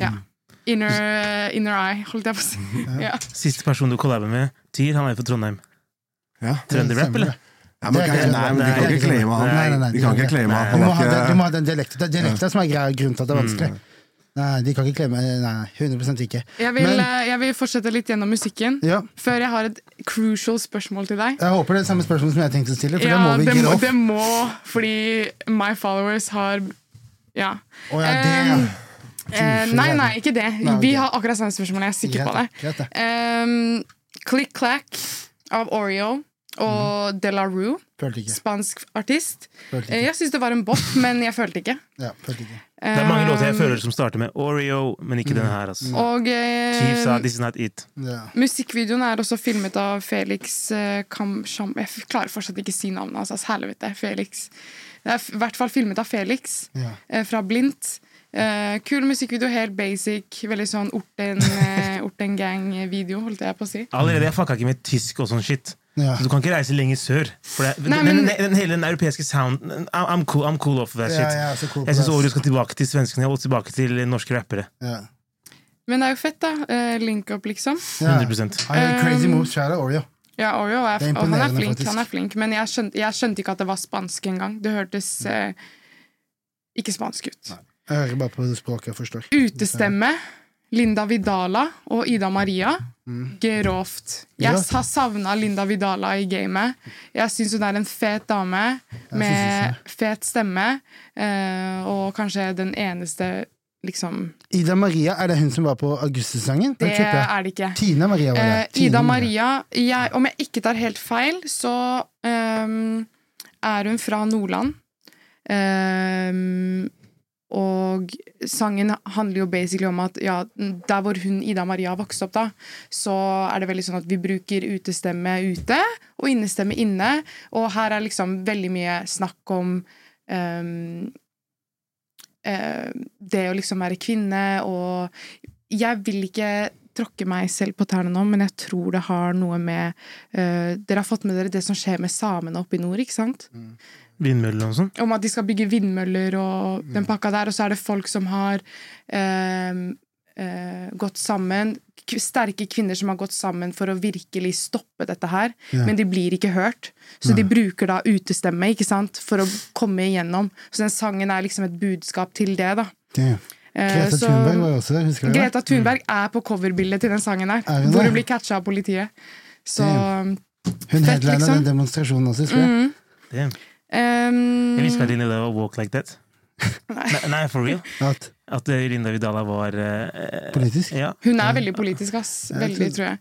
Ja. Inner, inner eye, holdt jeg på å si. Ja. Siste person du collaber med, Tyr, han er fra Trondheim. Ja. Trønderrap, eller? Ja, men, er kan- nei, men de kan ikke claime han. Nei, nei, nei, de kan ikke claime han. Du Han må, ha, det- må ha den dialekten. Det er dialekten som er grunnen til at det er vanskelig. Nei, de kan ikke klemme Nei, 100 ikke. Jeg, vil, Men- eh, jeg vil fortsette litt gjennom musikken, Ja, før jeg har et crucial spørsmål til deg. jeg håper det er samme spørsmål som jeg tenkte å stille, for Ja, det må vi det må, det må, fordi my followers har Ja. Oh, ja, det, ja. Eh, nei, nei, ikke det. Nei. Vi har akkurat samme spørsmål. Jeg er sikker på det. Greit. Um, Click Clack av Oreo og De La Rue, Følte ikke. spansk artist. Følte Eh. Jeg syns det var en bop, men jeg følte ikke. Ja, følte ikke. Det er mange låter jeg føler som starter med Oreo, men ikke denne her. Altså. Og eh, Chief sa 'This is not it'. Yeah. musikkvideoen er også filmet av Felix eh, Kam... Jeg klarer fortsatt ikke å si navnet hans. Altså, helvete. Felix. Det er i hvert fall filmet av Felix yeah. eh, fra Blindt. Eh, kul musikkvideo, helt basic. Veldig sånn Orten, eh, Orten Gang-video, holdt jeg på å si. Allerede jeg fucka ikke med tysk og sånn shit. Ja. Så du kan ikke reise lenger sør. For det, Nei, den, men- den, den, hele den europeiske sound I'm, I'm, cool, I'm cool off of that shit. ja, ja, cool jeg syns det. Skal tilbake til svenskene og tilbake til norske rappere. Ja. Men det er jo fett, da. Uh, link up, liksom. Ja. 100% crazy Um, moves, kjære Oreo. Ja, Oreo er, er og han er flink, han er flink men jeg skjønte, jeg skjønte ikke at det var spansk engang. Det hørtes eh, ikke spansk ut. Jeg hører bare på det språket jeg forstår. Utestemme. Linda Vidala og Ida Maria. Grovt. Jeg har savna Linda Vidala i gamet. Jeg syns hun er en fet dame med fet stemme. eh, og kanskje den eneste, liksom Ida Maria, er det hun som var på Augustus-sangen? Det er det ikke. Tina Maria var det. Eh, Tina Ida Maria, jeg, om jeg ikke tar helt feil, så um, er hun fra Nordland. Ehm, og sangen handler jo basically om at ja, der hvor hun Ida Maria vokste opp, da, så er det veldig sånn at vi bruker utestemme ute og innestemme inne. Og her er liksom veldig mye snakk om um, uh, det å liksom være kvinne, og jeg vil ikke tråkke meg selv på tærne nå, men jeg tror det har noe med uh, Dere har fått med dere det som skjer med samene oppe i nord, ikke sant? Vindmøller og sånn. Om at de skal bygge vindmøller og den pakka der, og så er det folk som har eh, eh, gått sammen k- Sterke kvinner som har gått sammen for å virkelig stoppe dette her, Ja. men de blir ikke hørt. Så de bruker da utestemme ikke sant, for å komme igjennom. Så den sangen er liksom et budskap til det, da. Eh, Greta Thunberg var jo også der, husker du? Greta Thunberg er på coverbildet til den sangen her, Er hun hvor hun blir catcha av politiet. Så Hun headlina liksom. den demonstrasjonen også, husker jeg. Damn. Ehm, Jeg visste at Linda var walk like that. Nei, nei, for real. At At eh, Linda Vidala var uh, politisk. Ja. Hun er veldig politisk, ass. Veldig, tror- jeg.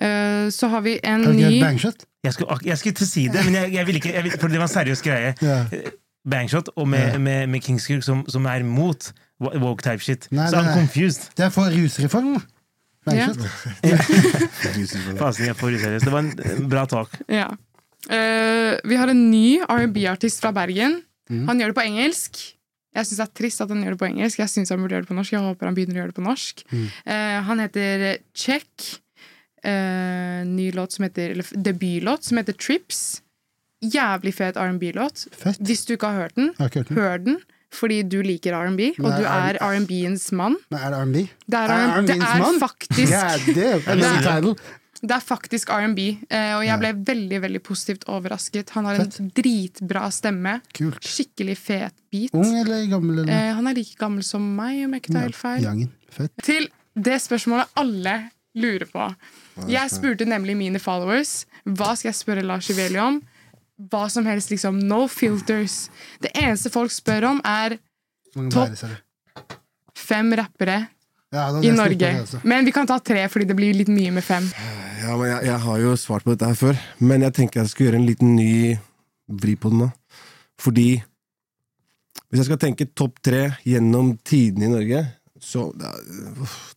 Uh, så har vi en Har du ikke ny Bangshot? Jeg skulle, jeg skulle til å si det, men jeg, jeg ville ikke, jeg vil, for det var en seriøs greie. Yeah. Bangshot og med, yeah. med, med Kingskirk som, som er mot wo- woke type shit. Nei, så han nei. confused. Det er for rusreform. da. Ja. (laughs) Bangshot. Fasen, jeg er for useriøs. Det var en en bra talk. Ja. Eh, vi har en ny R&B-artist fra Bergen. Mm. Han gjør det på engelsk. Jeg syns det er trist at han gjør det på engelsk. Jeg synes han burde gjøre det på norsk. Jeg håper han begynner å gjøre det på norsk. Mm. Uh, han heter Check. Uh, ny låt som heter, eller debutlåt som heter Trips. Jævlig fet R&B-låt. Hvis du ikke har hørt den, Har hørt den. hør den. Fordi du liker R&B, og du er- er R&B-ens mann. Men er det R&B? Det er, Er er mann? faktisk God det er, (laughs) det er. Det er faktisk R&B, eh, og jeg ble veldig veldig positivt overrasket. Han har en dritbra stemme. Kult. Skikkelig fet beat. Ung eller gammel? Eller? Eh, han er like gammel som meg, om jeg ikke tar helt feil. Fett. Til det spørsmålet alle lurer på. Jeg spurte nemlig mine followers hva skal jeg spørre Lars Iveli om. Hva som helst, liksom. No filters. Det eneste folk spør om, er Topp. fem rappere Ja, i Norge. altså. Men vi kan ta tre, fordi det blir litt mye med fem. Ja, men jeg, jeg har jo svart på dette her før, men jeg tenker jeg skal gjøre en liten ny vri på den nå. Fordi hvis jeg skal tenke topp tre gjennom tidene i Norge, så da,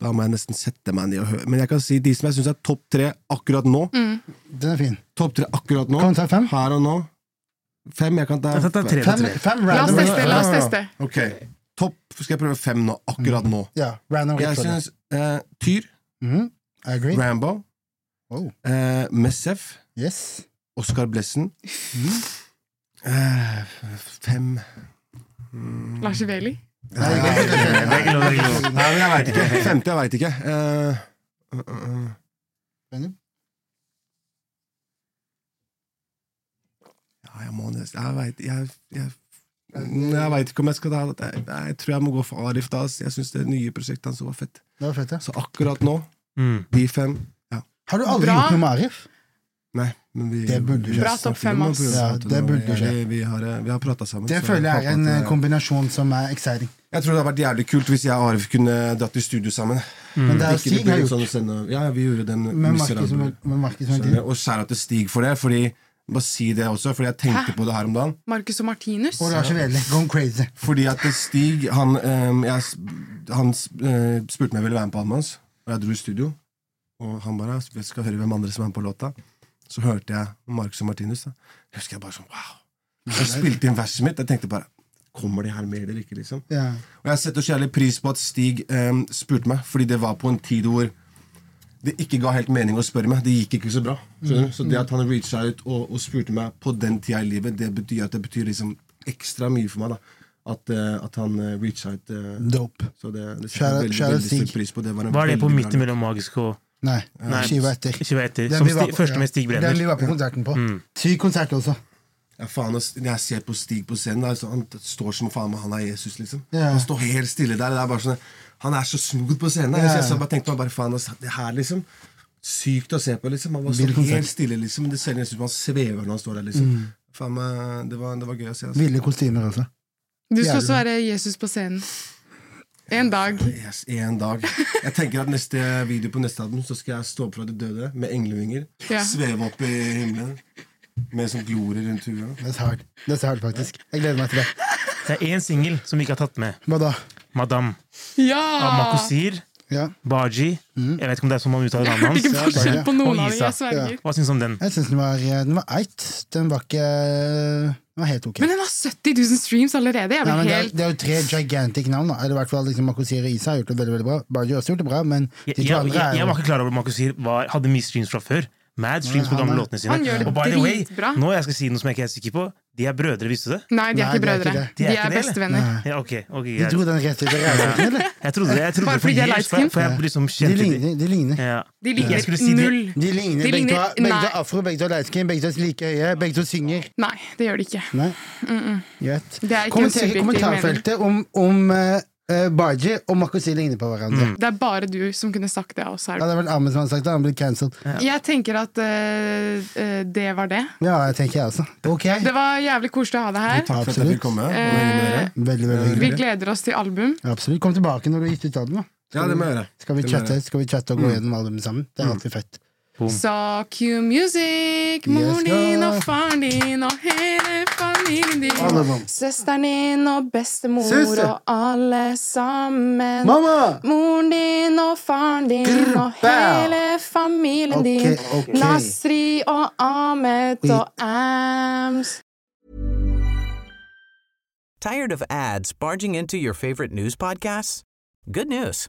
da må jeg nesten sette meg ned og høre. Men jeg kan si de som jeg syns er topp tre akkurat nå. Den er fin. Topp tre akkurat nå. Kan du ta fem? Her og nå. Fem, jeg kan ta Jeg tar tre. Fem, tre. fem La oss random. teste. la oss teste Okay. Topp Skal jeg prøve fem nå? Akkurat nå. Ja, random Jeg syns eh, Tyr, mm I agree. Rambo, Oh, eh, Messef, yes. Oscar Blessen eh, Fem Lars Iveli. Nei, Det ikke lov, det ikke lov. Nei, jeg veit ikke. (laughs) Femte, jeg veit ikke. Eh, uh, uh, uh. Ja, jeg må nesten Jeg veit Jeg, jeg, jeg vet ikke om jeg skal ta det. Jeg, jeg tror jeg må gå for Arif da. Jeg syns det nye prosjektet hans var fett. Det var fett, ja. Så akkurat nå, Mm. de fem Har du aldri Bra. gjort noe med Arif? Nei, Men vi, Det burde skje. Bra topp fem, ass. Ja, det burde skje. Vi, vi har, vi har prata sammen. Det så føler jeg er en eh, det- kombinasjon som er exciting. Jeg tror det hadde vært jævlig kult hvis jeg og Arif kunne dratt i studio sammen. Men det er Ikke Stig har blir gjort. sånn sende, ja, vi gjorde den Med miserable- Markus som- med Markus Og skjæra til Stig for det, fordi Bare si det også, fordi jeg tenkte Hæ? på det her om dagen. Marcus og Martinus. Og Lars Veli, gone crazy. Fordi at Stig Han, ehm, jeg, s- han s- eh, spurte meg om jeg ville være med på albumet hans, og jeg dro i studio. Og han bare vi skal høre hvem andre som er med på låta. Så hørte jeg Marcus og Martinus. Da. Jeg husker jeg bare sånn wow. Jeg spilte inn verset mitt. Jeg tenkte bare Kommer de her med eller ikke? liksom Ja. Og jeg setter så jævlig pris på at Stig um, spurte meg, fordi det var på en tid hvor det ikke ga helt mening å spørre meg. Det gikk ikke så bra. Mm. Så det at han reacha ut og, og spurte meg på den tida i livet, det betyr at det betyr liksom ekstra mye for meg. da At, uh, at han uh, reacha ut. Uh, Dope. så det, det setter jeg veldig, veldig stor pris på. Det var en Var det på midten midt mellom Magisk og Nei, Nei. skiva etter. Skiva etter? Den Som vi var Sti, på- første med. Stig Den vi var på konserten på. Mm. Syk konsert også. Ja, faen, Når jeg ser på Stig på scenen, da, han står som faen meg han er Jesus. liksom Ja. Han står helt stille der. Det er bare sånn, Han er så smooth på scenen. Ja. Så jeg bare tenkte bare, faen, det her liksom Sykt å se på. liksom Han var så helt stille. liksom Men Det ser nesten ut som han svever når han står der. liksom Faen meg, det, var, det var gøy å se. Altså. Ville kostymer altså. Du skal også være Jesus på scenen. En dag. Yes, en dag. Jeg tenker at neste video på neste album Så skal jeg stå opp fra de døde med englevinger. Ja. Sveve opp i himmelen med sånn glorie rundt huet. Det er så hard. Det er hard, faktisk. Jeg gleder meg til det. Det er én singel som vi ikke har tatt med. Hva da? Madame. Ja! Av Makosir, Ja. Baji Jeg vet ikke om det er sånn man uttaler navnet hans. (laughs) ikke forskjell på noen av dem, Isa. jeg sverger. Hva syns du om den? Jeg syns den var Den var eit. Den var ikke Den var helt ok. Men den har 70 000 streams allerede! Jeg Nei, blir men det, er, det er jo tre gigantic navn. da Eller i hvert fall liksom Makosir og Isa har gjort det veldig veldig bra. Baji har også gjort det bra, men de Jeg, to jeg, andre er jeg jeg var ikke klar over at Makosir hadde mye streams fra før. Mad streams på gamle låtene sine. Han gjør det Og by the way, nå jeg skal si noe som jeg ikke er sikker på. De er brødre, visste du det? Nei, de er ikke de er brødre. De er er bestevenner. Ja, okay, okay, De greit. dro den rett ut av ræva, eller? Jeg trodde det. Jeg trodde Bare det fordi de er jeg- for liksom De ligner. De ligner, Ja. De ligner si null. de ligner. De Begge to ligner- er- begge to nei. afro, begge to er light skin, begge to er like høye, begge to synger. Nei, det gjør de ikke. Nei, Mm Det er ikke Kommenter i kommentarfeltet om, om uh, Baji og Makosi ligner på hverandre. Det er bare du som kunne sagt det av oss Ja, her. det er vel Ahmed som hadde sagt det, han blir cancelled. Jeg tenker at uh, eh, det var det. Ja, jeg tenker jeg også. Okay. Det var jævlig koselig å ha deg her. Takk for at jeg komme. dere. Veldig, veldig Vi gleder oss til album. Absolutt. Kom tilbake når du har gitt ut album. Ja, det må jeg gjøre. Skal vi chatte, skal vi chatte og gå gjennom albumet sammen? Det er alltid fett. Så Q Music, moren Yes, din go. og faren din og hele familien din. Søsteren din og bestemor Søster. og alle sammen. Mamma! Moren din og faren din Grr, og hele familien Ok, din. ok. Nasri og Ahmed Oi. og Ams. Tired of ads barging into your favorite news podcasts? Good news.